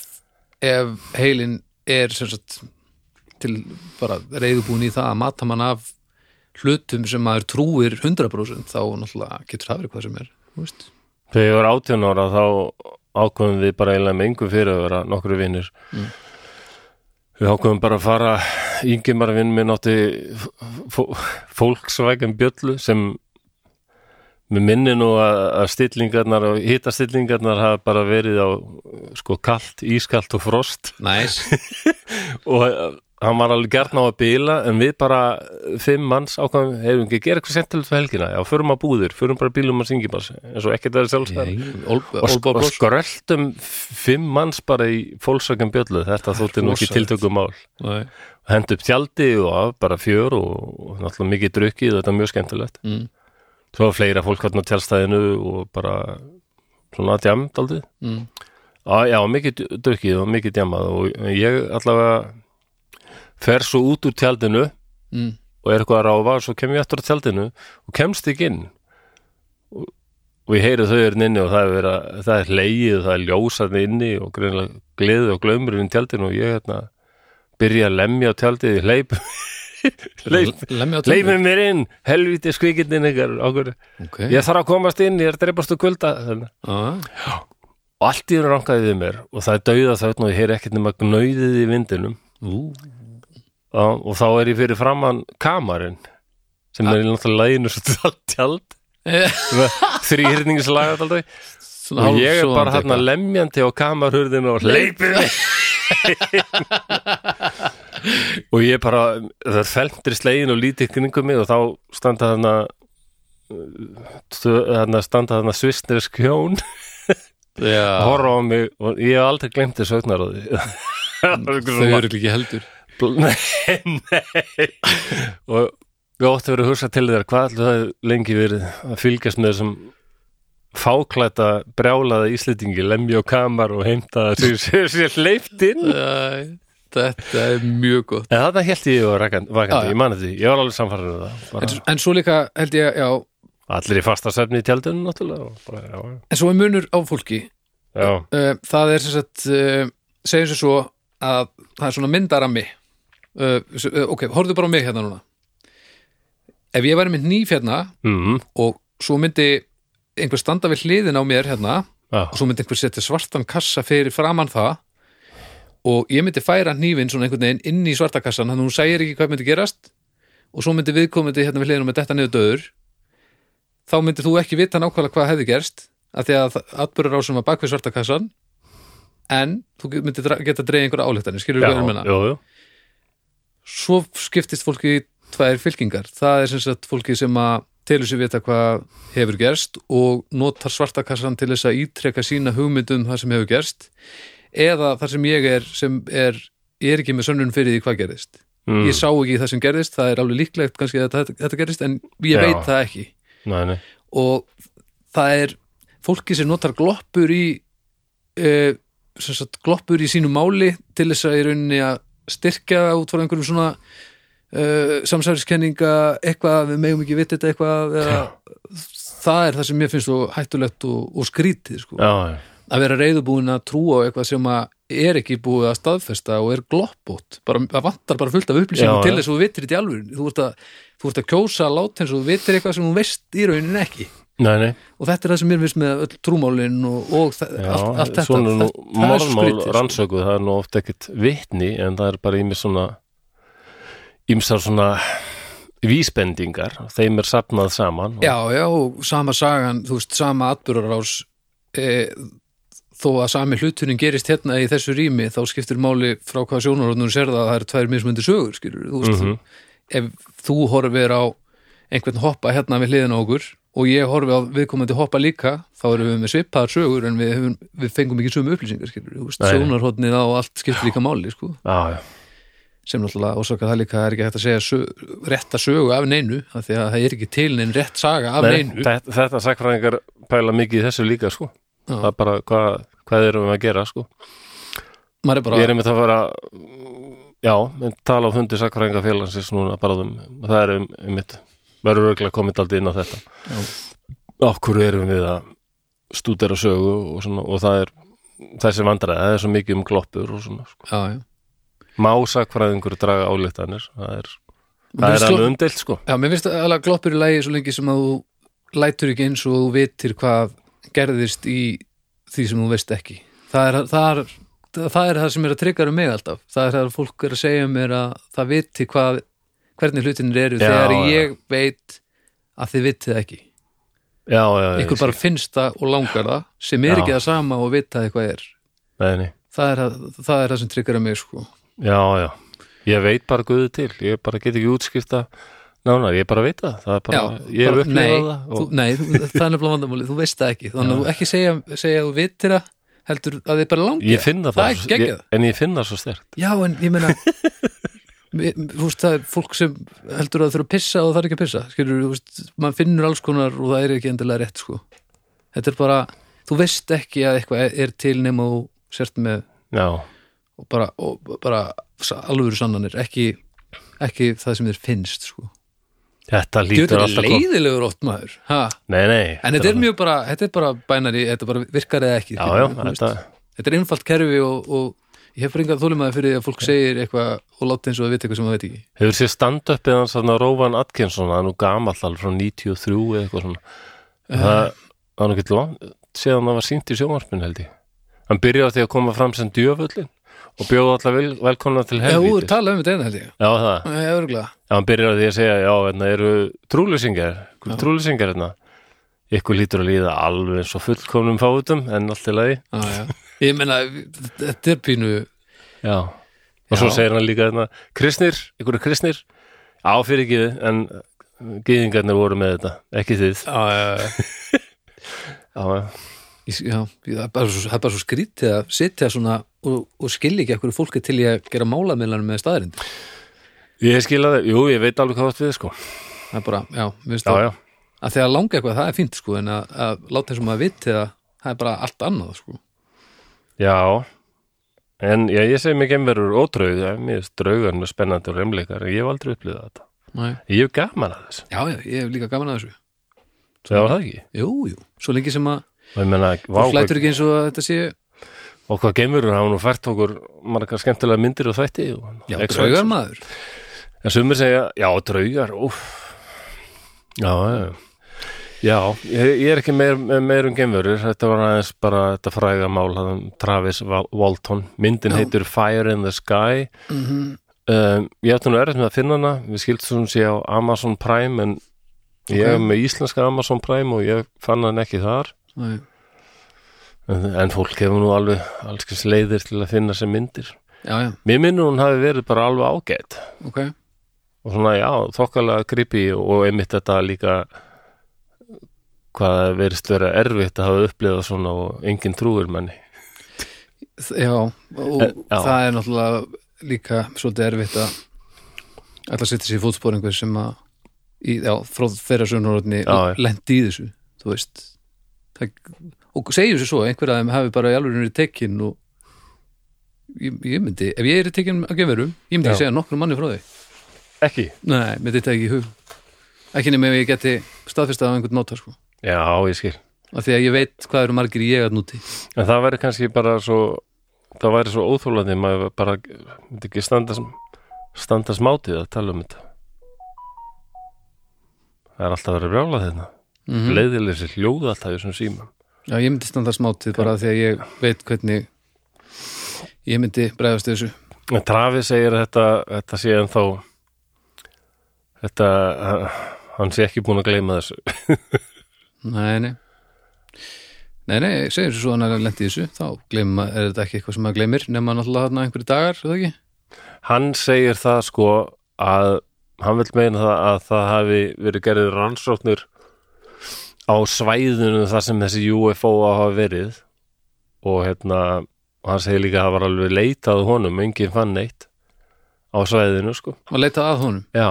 ef heilin er sagt til bara reyðubúin í það að mata mann af hlutum sem maður trúir 100% þá náttúrulega getur það verið hvað sem er þú veist. Þegar ég var átján ára þá ákveðum við bara eiginlega með engu fyrir að vera nokkru vinnir Mm. Við ákveðum bara að fara Ingimar vinn minn átti fólksvægum bjöllu sem með minni nú að, að stillingarnar og hitastillingarnar hafa bara verið á sko kalt, ískalt og frost. Næs (laughs) og hann var alveg gert ná að bila en við bara fimm manns ákvæmum hefum ekki að gera eitthvað sentilegt fyrir helgina já, förum að búðir, förum bara að bílum að syngjum eins og ekkert er sjálfstæð og, sk og Olbábloss skröldum fimm manns bara í fólksökkum bjöllu þetta þótti nú ekki tiltökum mál Nei. hend upp tjaldi og af, bara fjör og, og náttúrulega mikið drukkið þetta er mjög skemmtilegt Mm. svo var fleira fólk hann á tjálstæðinu og bara svona djamt aldrei mm. Já, mikið drukkið og mikið djamað og ég allavega fer svo út úr tjaldinu Mm. og er eitthvað að ráfa svo kem ég eftir á tjaldinu og kemst ekki inn og, og ég heyri þau er inni og það er, vera, það er leigið og það er ljósarni inni og greinlega gleði og glömur inn í tjaldinu og ég hérna byrja að lemja á tjaldið (laughs) Lemmi á leipið mér inn, helviti skvikindin ykkar okay. ég þarf að komast inn ég er dreipast úr kulda þannig ah. og allt í hún rankaði við mér og það er dauða þarna og ég heyri ekkert nema gnauðið í vindinum Ú, og, og þá er ég fyrir framann kamarinn sem er náttúrulega læginu svo tjald (laughs) þrýhyrningslagat aldrei Svona og ég er bara hérna lemjandi á kamarhurðinu og hleypið mig. (laughs) Og ég bara það felmtri slegin og lítið kringum mig og þá standa þarna þarna standa þarna svissnir skjón Já, horfa á mig og ég hef aldrei glemt þessu augnaráði þau eru ekki heldur (laughs) Nei, nei. Og við óttum verið að hugsa til þér hvað allir það lengi verið að fylgjast með þessum fáklæta brjálaða íslendingi lemja og kamar og heimta sér, sér, sér hleypt inn? Æ, Þetta er mjög gott. En þetta held ég og vakandi, Já, já. ég mani því, ég var alveg samfæður um það en, bara, en svo líka held ég, já. Allir í fasta sefni í tjaldunum náttúrulega og bara, já, En svo er munur á fólki. Já, uh, Það er sem sagt uh, segjum sér svo að það er svona myndarami uh, Ok, horfðu bara á mig hérna núna. Ef ég væri með nýf hérna mm, og svo myndi einhver standa við hliðin á mér hérna já, og svo myndi einhver setja svartan kassa fyrir framann það og ég myndi færa hnífinn svona einhvern veginn inn í svarta kassan þannig að hún segir ekki hvað myndi gerast og svo myndi viðkomandi hérna við hliðinu með detta niður döður. Þá myndi þú ekki vita nákvæmlega hvað hefði gerst af því að atbyrður á sem var bakvið svarta kassan en þú myndi geta dreigð einhverja álíktanir, skilur við hvað ég meina? jú, jú. Svo skiptist fólki í tvær fylkingar. Það er sem sagt fólki sem að telur sér vita hvað hefur gerst og notar svartakassan til þess að ítreka sína hugmyndum það sem hefur gerst eða þar sem ég er sem er, ég er ekki með sönnun fyrir því hvað gerðist. Mm, ég sá ekki það sem gerðist, það er alveg líklegt kannski að þetta, þetta gerðist en ég Já. veit það ekki. Nei, nei, og það er fólki sem notar gloppur í sem sagt, gloppur í sínu máli til þess að í rauninni að styrkja út frá einhverjum svona uh, samsæriskenninga eitthvað, við megum ekki vita þetta eitthvað eða, það er það sem mér finnst svo hættulegt og, og skrítið sko. já, já. Að vera reyðubúin að trúa á eitthvað sem er ekki búið að staðfesta og er gloppót, bara, það vantar bara fullt af upplýsingum til þess að þú vitir þetta í alvöru þú ert að, þú ert að kjósa að láta eins og þú vitir eitthvað sem þú veist í raunin ekki nei, nei, og þetta er það sem mér finnst með öll trúmálin og, og já, allt, allt þetta svona nú er skrítið, sko. rannsökuð, það er nú oft ekkert vitni en það er bara ímis svona ímsar svona vísbendingar, þeim er sapnað saman og, já, já, og sama sagan þú veist, sama atbyrðarás e, þó að sami hluturinn gerist hérna í þessu rými þá skiptir máli frá hvaða sjónarhóðnum sér það að það eru tvær mismundi sögur, skilur þú veist, Mhm. ef þú horfir á einhvern hoppa hérna við hliðina á okkur og ég horfi á viðkomandi hoppa líka þá erum við með svipaðar sögur en við, hefum, við fengum ekki sömu upplýsingar sjónarhóðnið á allt skiptir líka máli, sko. Já, já, sem náttúrulega ásaka það líka er ekki hægt að segja sög, rétta sögu af neinu af því að það er ekki til neinn rétt saga af Nei, neinu. þetta, þetta sakfræðingar pæla mikið í þessu líka sko. Það er bara hvað, hvað erum við að gera sko. Er bara, Ég er einmitt að fara já, tala á fundi sakfræðingafélagsins núna bara um, það er um, einmitt verður örgulega komið aldrei inn á þetta. Okkur erum við að stúdera sögu og, svona, og það er þessi vandræði, það er svo mikið um gloppur og svona, sko. já, já. má sakfræðingur draga álíktanir það er, það er alveg umdelt sko. Já, mér finnst alveg gloppur í lægi svo lengi sem að þú lætur ekki eins og þú vitir hvað gerðist í því sem þú veist ekki. Það er það, er, það, er það sem er að tryggar um mig alltaf. Það er það að fólk er að segja mér að það viti hvað, hvernig hlutinir eru Já, þegar já. ég veit að þið vitið ekki. Já, já, ég ykkur bara finnst það og langar það sem er Já. ekki það sama og vita eitthvað er. Nei, nei. það er það, það, er það sem tryggur að mig sko. já, já, ég veit bara guðu til. Ég bara get ekki útskipta nánar, ég bara veit það, það er bara, ég hef bara- upplifað nei, það þú, og, nei þú, það er nefnilega vandamáli, þú veist það ekki. Þannig að þú ekki segja, segja að þú vitir það heldur að þið bara langi ég finn það það er ég, en ég finn það svo stert já en ég meina (laughs) veist það er fólk sem heldur að það þurfa að pissa og það er ekki að pissa skilur, veist, maður finnur alls konar og það er ekki endilega rétt sko. Þetta er bara, þú veist ekki að eitthvað er, er til nema þú sért með já, og bara, og bara alvöru sannanir, ekki ekki það sem þér finnst sko. þetta Þetta lítur er alltaf kom- leiðilegur oft maður. Ha? Nei, nei. En þetta er mjög bara, þetta er bara bænari, þetta bara virkar eða ekki Já, já, þetta, Þetta er einfalt kerfi og, og ég hef bara engan þólimaði fyrir því að fólk segir eitthvað og láta eins og að vita eitthvað sem það veit ekki? Hefur sér stand-upið hans þarna Róvan Atkinson, það er nú gamall alveg frá 93 eða eitthvað svona. Eh. það var nú ekki langt síðan það var sínt í sjónvarpinu held ég. Hann byrjaði því að koma fram sem djöfullin og bjóða alltaf vel, velkomna til Já, þú er talað um þetta eina held ég. Já, það. Já, örgulega Já, hann byrjar á því að segja, já, hérna eru trúlýsingar, trúlýsingar hérna. Ykkur lítur að líða alveg eins og fullkomnum fáutum, en allt í lagi. Já, já Ég meina, þetta er pínu Já. Og svo Já. segir hann líka hérna, kristnir, er kristnir, á fyrir ekki en gyðingarnir voru með þetta, ekki þið. Já, já, (laughs) já Já, það er bara svo, það er bara svo skrítið að sitja svona og, og skilja ekki ekkur fólki til ég að gera málamillan með staðarind Ég skila það, jú, ég veit alveg hvað það við, sko. það er bara, já, Já, það að þegar langa eitthvað, það er fínt sko en að, að láta þessum að viti það það er bara allt annað sko Já. En já, ég segi gemverur ódraug, ja, mér er draugar með spennandi og remleikar, en ég hef aldrei upplýðað þetta. Nei. Ég hef gaman að þessu. Já, já, ég hef líka gaman að þessu Það var það ekki. Jú, jú, svo lengi sem að Og menna, þú flætur ekki eins og að þetta sé og hvað gemurur hafa nú fært okkur margar skemmtilega myndir og þætti og Já, draugar maður en sumir segja, já, draugar úf. já, já já, ég, ég er ekki meir, meir um gemurur, þetta var aðeins bara þetta fræga mál, Travis Wal- Walton, myndin Já. heitir Fire in the Sky. Mm um, ég ætti nú erfitt með að finna hana. Við skildum hún sé á Amazon Prime en ég Ok. er með íslenska Amazon Prime og ég fann hann ekki þar. -hmm. en, en fólk hefur nú alveg alls leiðir til að finna sem myndir. Já, já, Mér minnur hún hafi verið bara alveg ágætt ok. Og svona já, þokkalega gripi og einmitt þetta líka hvað verist vera erfitt að hafa upplifað svona og engin trúir manni Já, og Eh, já. það er náttúrulega líka svolítið erfitt að að setja sér í fótspor einhver sem að í, já, frá þeirra já. lendi í þessu, þú veist það, og segjum sér svo að einhver að þeim hafi bara í alveg tekin og ég, ég myndi, ef ég er tekin að gefurum, ég myndi Já. ekki segja nokkrum manni frá því Ekki? Nei, myndi þetta ekki í hug ekki nema ef ég geti staðfestað á einhvern nóta sko, Já, ég skil. Af því að ég veit hvað eru margir ég að núti. En það væri kannski bara svo það væri svo óþólandi maður bara myndi ekki standa, standa smátið að tala um þetta. Það er alltaf að vera brjála þetta mm mm. leiðileg sér hljóð alltaf í þessum símum Já, ég myndi standa smátið bara af því að ég veit hvernig ég myndi bregðast þessu. En Travis segir þetta, þetta sé en þá þetta hann sé ekki búin að gleyma þessu (laughs) Nei, nei. Nei, nei, segir svo hann er að lendi í þessu þá gleyma, er þetta ekki eitthvað sem maður gleymir nema náttúrulega þarna einhverju dagar, er það ekki? Hann segir það sko að hann vil meina það að það hafi verið gerðið rannsóknir á svæðinu þar sem þessi UFO hafa verið og hérna hann segir líka að það var alveg leitað að honum, enginn fann neitt á svæðinu sko. Og leita að honum? Já,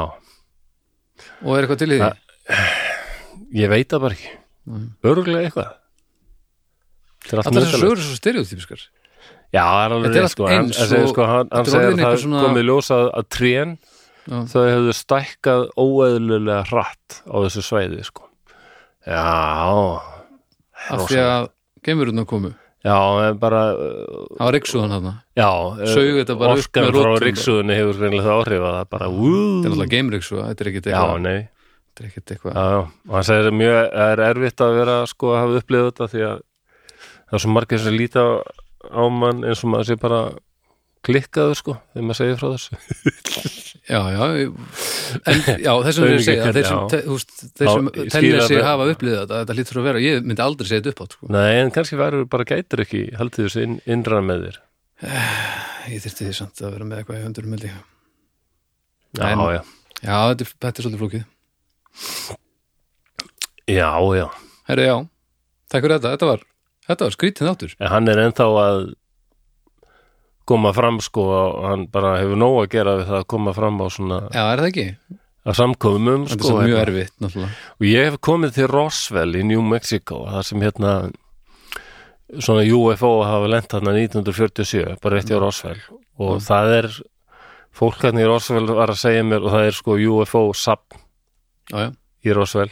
og er eitthvað til í því? ég veit það bara ekki Nei. Örgulega eitthvað. Þetta er er svo stereotypiskar Já, það er alveg sko. hann, hann sko, hann, hann segir að það svona- komið ljós að, trén Já, þau hefðu stækkað óeðlulega hratt á þessu svæði sko. Já. Af því að geimurinn komu. Já, bara uh, Það var ryksuðan þarna. Já, Orkan frá rótum. ríksuðunni hefur reynilega það áhrif að það bara Þetta er alltaf geimryksuða, þetta er ekkit Já, nei Þetta er ekkit eitthvað Já, og hann segir mjög það er erfitt að vera sko að hafa upplifað þetta því að það er svo margir sem líta á mann eins og maður sé bara klikkaður sko þegar maður segir frá þessu. (laughs) Já, já, en já, þessum við segja kennt, þeir sem, já. te, þú veist, þeir Já, sem ég skil telja að sig hafa upplýðið þetta, þetta lítur að vera, ég myndi aldrei segja þetta upp átt sko. Nei, en kannski verður bara gætur ekki haldið þessu inn, innra með þér. (sighs) Ég þyrfti því samt að vera með eitthvað í höndurum Já, já, Já, þetta er, þetta er svolítið flókið já, já. Herri, já, takk fyrir þetta, þetta var þetta var skrítin áttur en hann er ennþá að koma fram sko og hann bara hefur nóg að gera við það að koma fram á svona Já, er það ekki? að samkomum Þetta er sko svo mjög hérna. erfitt, náttúrulega. Og ég hef komið til Roswell í New Mexico þar sem hérna svona UFO hafa lent þarna 1947 bara rétt hjá Roswell. Og það er fólk hérna í Roswell var að segja mér og það er sko UFO safn já, já, í Roswell.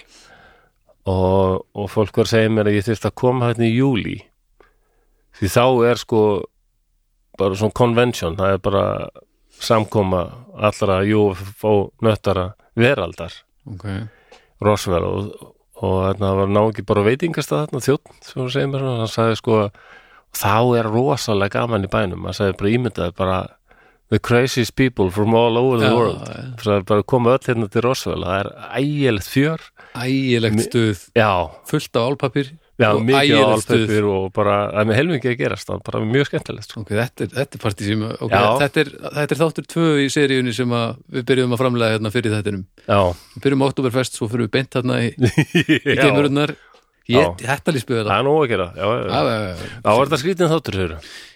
Og, og fólk var að segja mér að ég þyrfti að koma hérna í júli því þá er sko bara svona convention það er bara samkoma allra UFO nöttara veraldar. Ok. Roswell og, og þarna var ná ekki bara veitingastað þarna þjótt sem hún segir mér og hann sagði sko þá er rosalega gaman í bænum. Hann sagði bara ímyndaði bara the craziest people from all over the Já, world. það er bara að koma öll hérna til Roswell. Það er ægilegt fjör. Ægilegt stuð, já, fullt af álpapir já og mikið álpepir og bara, það er með helmingi að gerast. Það er bara mjög skemmtilegt sko. ok, þetta er, þetta er sem okay, þetta, er, þetta er þáttur tvö í seríunni sem við byrjuðum að framlega hérna fyrir þettinum við byrjum á Oktoberfest, svo fyrir við beint hérna í, (laughs) í já ég, þetta líst við það þetta er nóg að gera. Já, já, Já, já. já, já. þá var þetta skrítin þáttur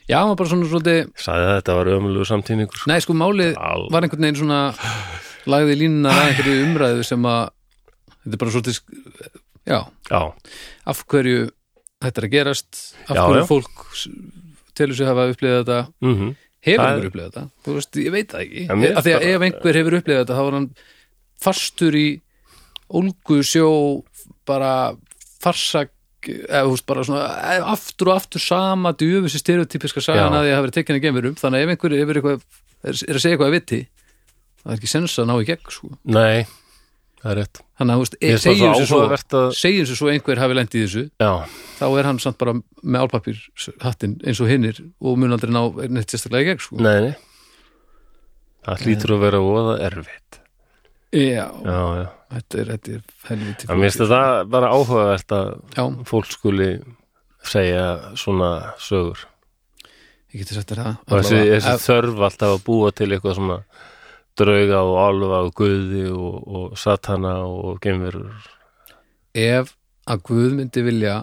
já, maður bara svona svolítið sagði að þetta var ömulegu samtíningur. Nei, sko, málið Al- var einhvern veginn svona lagði línuna að einhverju umræðu sem að þetta er bara svolítið já, já, af hverju þetta er að gerast af Já, hverju já. fólk s- telur sig hafa upplifað þetta. Mhm. Hefur Það er- einhver upplifað þetta, þú veist, ég veit það ekki. Af því að ef einhver hefur upplifað þetta þá var hann fastur í ólgu sjó bara farsak eða veist svona eh, aftur og aftur sama djöfusi stereotypiska sagan að því að hafa verið tekinni gemurum þannig að ef einhver hefur eitthvað er, er að segja eitthvað að viti það er ekki sens að ná í gegn sko. nei, það er rétt. Þannig að e, segjum sér svo að svo einhver hafi lent í þessu já, þá er hann samt bara með álpapir hattinn eins og hinnir og mun aldrei ná neitt sérstaklega í gegn sko. nei, nei. Það hlýtur að vera óða erfitt já, já, já, þetta er, þetta er helviti það minnst þetta bara áhugavert að já, fólk skuli segja svona sögur. Ég geti sagt þér það. Og þessi, þessi ef- þörf alltaf að búa til eitthvað svona drauga og álfa og guði og, og satana og geimverur. Ef að Guð myndi vilja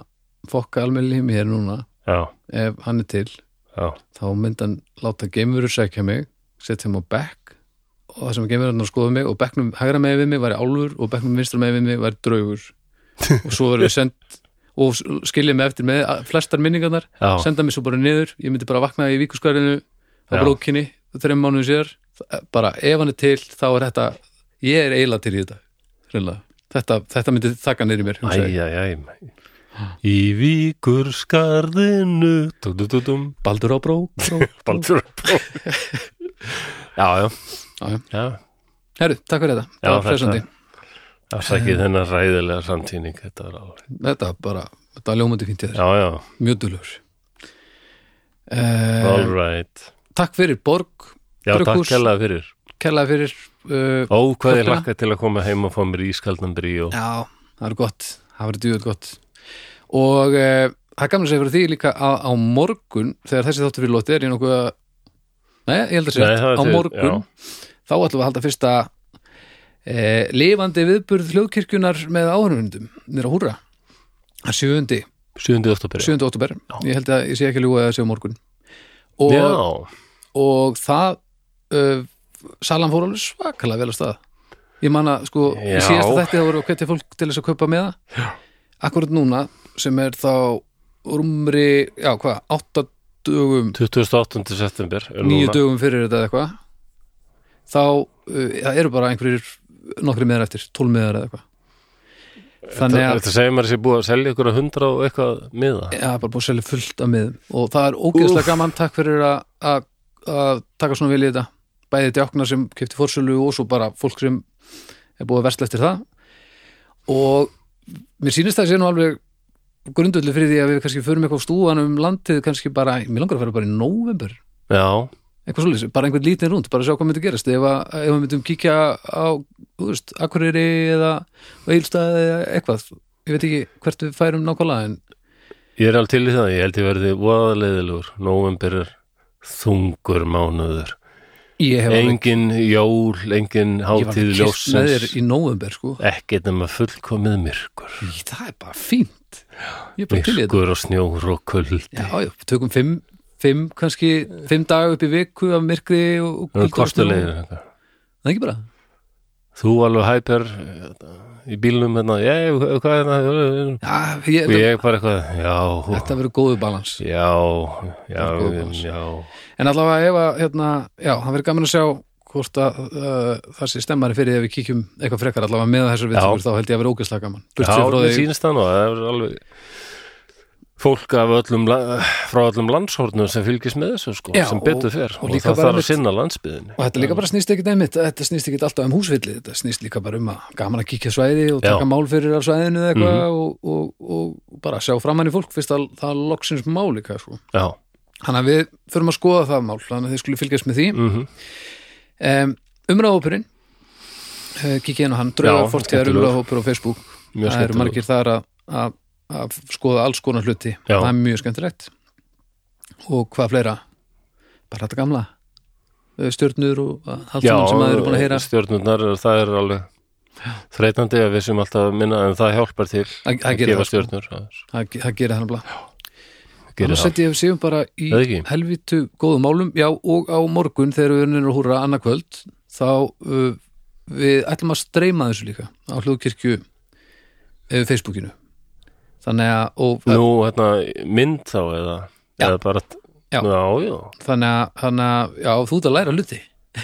fokka almennilega í mér núna já, ef hann er til já, þá myndi hann láta geimurur sækja mig setja hann á bekk og það sem geimurur skoða mig og bekknum hægra með við mig væri álfur og bekknum vinstra með við mig væri draugur. (laughs) Og svo verður við sendt og skilja mig eftir með flestar minningarnar já, senda mig svo bara niður, ég myndi bara vakna í víkuskarinu á brókinni þreim mánuði sér, bara ef hann er til þá er þetta, ég er eiginlega til í þetta hreinlega, þetta, þetta myndi þakka í mér, hugsa ég. æj, æj, æj í víkur skarðinu Baldur á brók, brók. (laughs) baldur (laughs) já, já, Já, já. Já Herru, takk fyrir þetta, Já, það var presandi það sækir þennan ræðilega samtíning þetta var alveg, Þetta bara, þetta var ljómandi fínt í þér. Já, já, Mjög dulur uh, all right. Takk fyrir Borg já, takk kærlega fyrir. Kærlega fyrir uh, ó, hvað Þokkala. lakka til að koma heim og fá mér ískaldan brí og Já, það er gott. Það verður djúið gott. Og uh, það er að segja fyrir því líka að á morgun, þegar þessi þáttur fyrir lóti er ég nokkuð að Nei, ég held að segja er á morgun þá ætlum við að halda fyrsta eh, lifandi viðburð hljóðkirkjunar með áhörnundum nýra húra að sjöundi, 7. oktober sjöundi óttúber ég held að ég sé ekki að ljúga að segja á morgun. Og, og það uh, salan fór alveg svakalega vel að stað. Ég man að sko, Já. síðasta þætti það voru að hvetja fólk til þess að kaupa með það. Akkurat núna sem er þá rúmri, já hvað, átta dögum 28. september er nýju núna. dögum fyrir þetta eitthvað þá uh, eru bara einhverjir nokkri meðar eftir, tól meðar eða eitthvað. Þannig að þetta segir mér að sé búið að selja ykkur að hundra og eitthvað miða. Já, bara búið að selja fullt af miðum. Og það er ógeðslega gaman, takk fyrir að, taka svona vel í þetta. Bæði djáknar sem kefti fórsölu og svo bara fólk sem er búið að versla eftir það. Og mér sýnist það sé nú alveg grundulli fyrir því að við kannski förum eitthvað á stúan um landið kannski bara, mér langar að fara bara í november Já, eitthvað svolítið, bara einhvern lítinn rúnd bara að sjá hvað myndi gerast. Ef, að, ef við myndum kíkja á, þú veist, Akureyri eða Eilstað eða eitthvað. Ég veit ekki hvert við færum nákvæmlega en ég er alveg til í það. Ég held ég verði voðaleiðilegur Nóvember er þungur mánuður. Hef alveg engin jól, engin hátíð ljósins í november sko. Ekkert nema fullkomið myrkur. Í, það er bara fínt. Er myrkur og snjór og kuldi já, já, tökum fimm, fimm kannski, fimm daga upp í viku af myrkri og, það kostulegir það er ekki bara? Þú alveg hæper í bílnum hérna, ég, hvað er það Já, og ég, ég bara eitthvað, já. Þetta verður góðu balans. Já, já, já. En allavega ef að, hérna, já, það verður gaman að sjá hvort að uh, það sé stemmari fyrir ef við kíkjum eitthvað frekar allavega með þessar viðtökur þá held ég að vera ógeðslega gaman. Já, því, sýnist það nú það er alveg fólk af öllum frá öllum landshornum sem fylgist með þessu sko, Já, sem og- betur fer og og, líka það þarf að sinna landsbyðinni og þetta líka bara snýst ekkit einmitt þetta snýst ekkit alltaf um húsvilli þetta snýst líka bara um að gaman að kíkja svæði og taka Já. mál fyrir af svæðinu eða eitthvað Mhm. og, og, og bara sjá framann í fólk fyrst að það loksins mál líka sko. Þannig að við förum að skoða það mál þannig að þið skulle fylgjast með því mhm, um, umræðahópurinn uh, kikið inn á hann, skemmtilegur. umræðahópur á Facebook það eru margir þar að, að, að skoða alls konar hluti. Já. það er mjög skemmtilegt. Og hvað fleira? Bara þetta gamla. Eh, stjörnur og allt saman sem maður eru búin að heyra. stjórnurnar, það er alveg þreytandi að við sem alltaf að minna en það hjálpar til það að gerir gefa sko. stjórnur það það, það gerir náttúrulega gerir Þannig setjum ég séum bara í helvitu góðum málum, já og á morgun þegar við erum að húra annað kvöld þá uh, við ætlum að streyma þessu líka á hljóðkirkju uh, Facebookinu þannig að, og, Nú, hérna, mynd þá eða, Já. eða bara Já. já, já, þannig að, þannig að já, þú ert að læra hluti.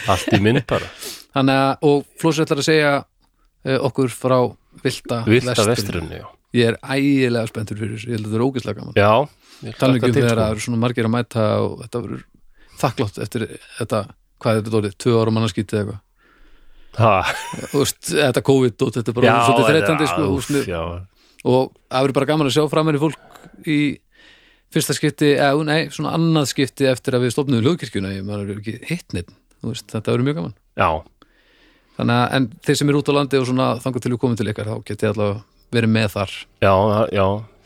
Allt í mynd bara. (laughs) Þannig að, og Flósi ætlar að segja uh, okkur frá Vilta vesturinn, já. Ég er ægilega spenntur fyrir þessu, ég held að þetta er ógeðslega gaman. Já, til, þegar sko. það eru svona margir að mæta og þetta verður þakklátt eftir þetta, hvað er þetta dólið, tvö ára mannarskítið eða eitthvað. Ha, Þú veist, þetta COVID og þetta er bara svolítið þreytandi sko, með, já, og það verður bara gaman að sjá framar í fólk í fyrsta skipti, eða nei, svona annað skipti eftir að við stofnum hljóðkirkjuna ég maður ekki hitt neitt, þetta verður mjög gaman. Já, þannig að, en þeir sem eru út á landi og svona þangar til við komum til ykkar, þá geti allavega verið með þar. Já, já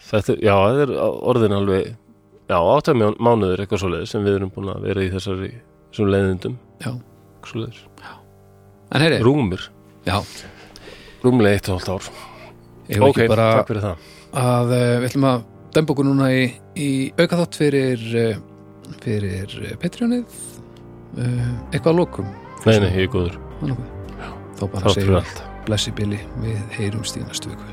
þetta, já, þetta er orðin alveg já, átæmi mánuður eitthvað svoleiðis sem við erum búin að vera í þessari þessum leiðindum, já, eitthvað svoleiðis. En heyri, Rúmur, já, rúmlega eitt og hálft ár hef Ok, bara takk fyrir það. að uh, við ætlum að dæmba okkur núna í, í aukaþátt fyrir uh, fyrir uh, Patreonið. Eitthvað að lokum? Nei, nei, ég er góður, þá bara þátt segjum allt. blessi Billy. Við heyrumst í næstu viku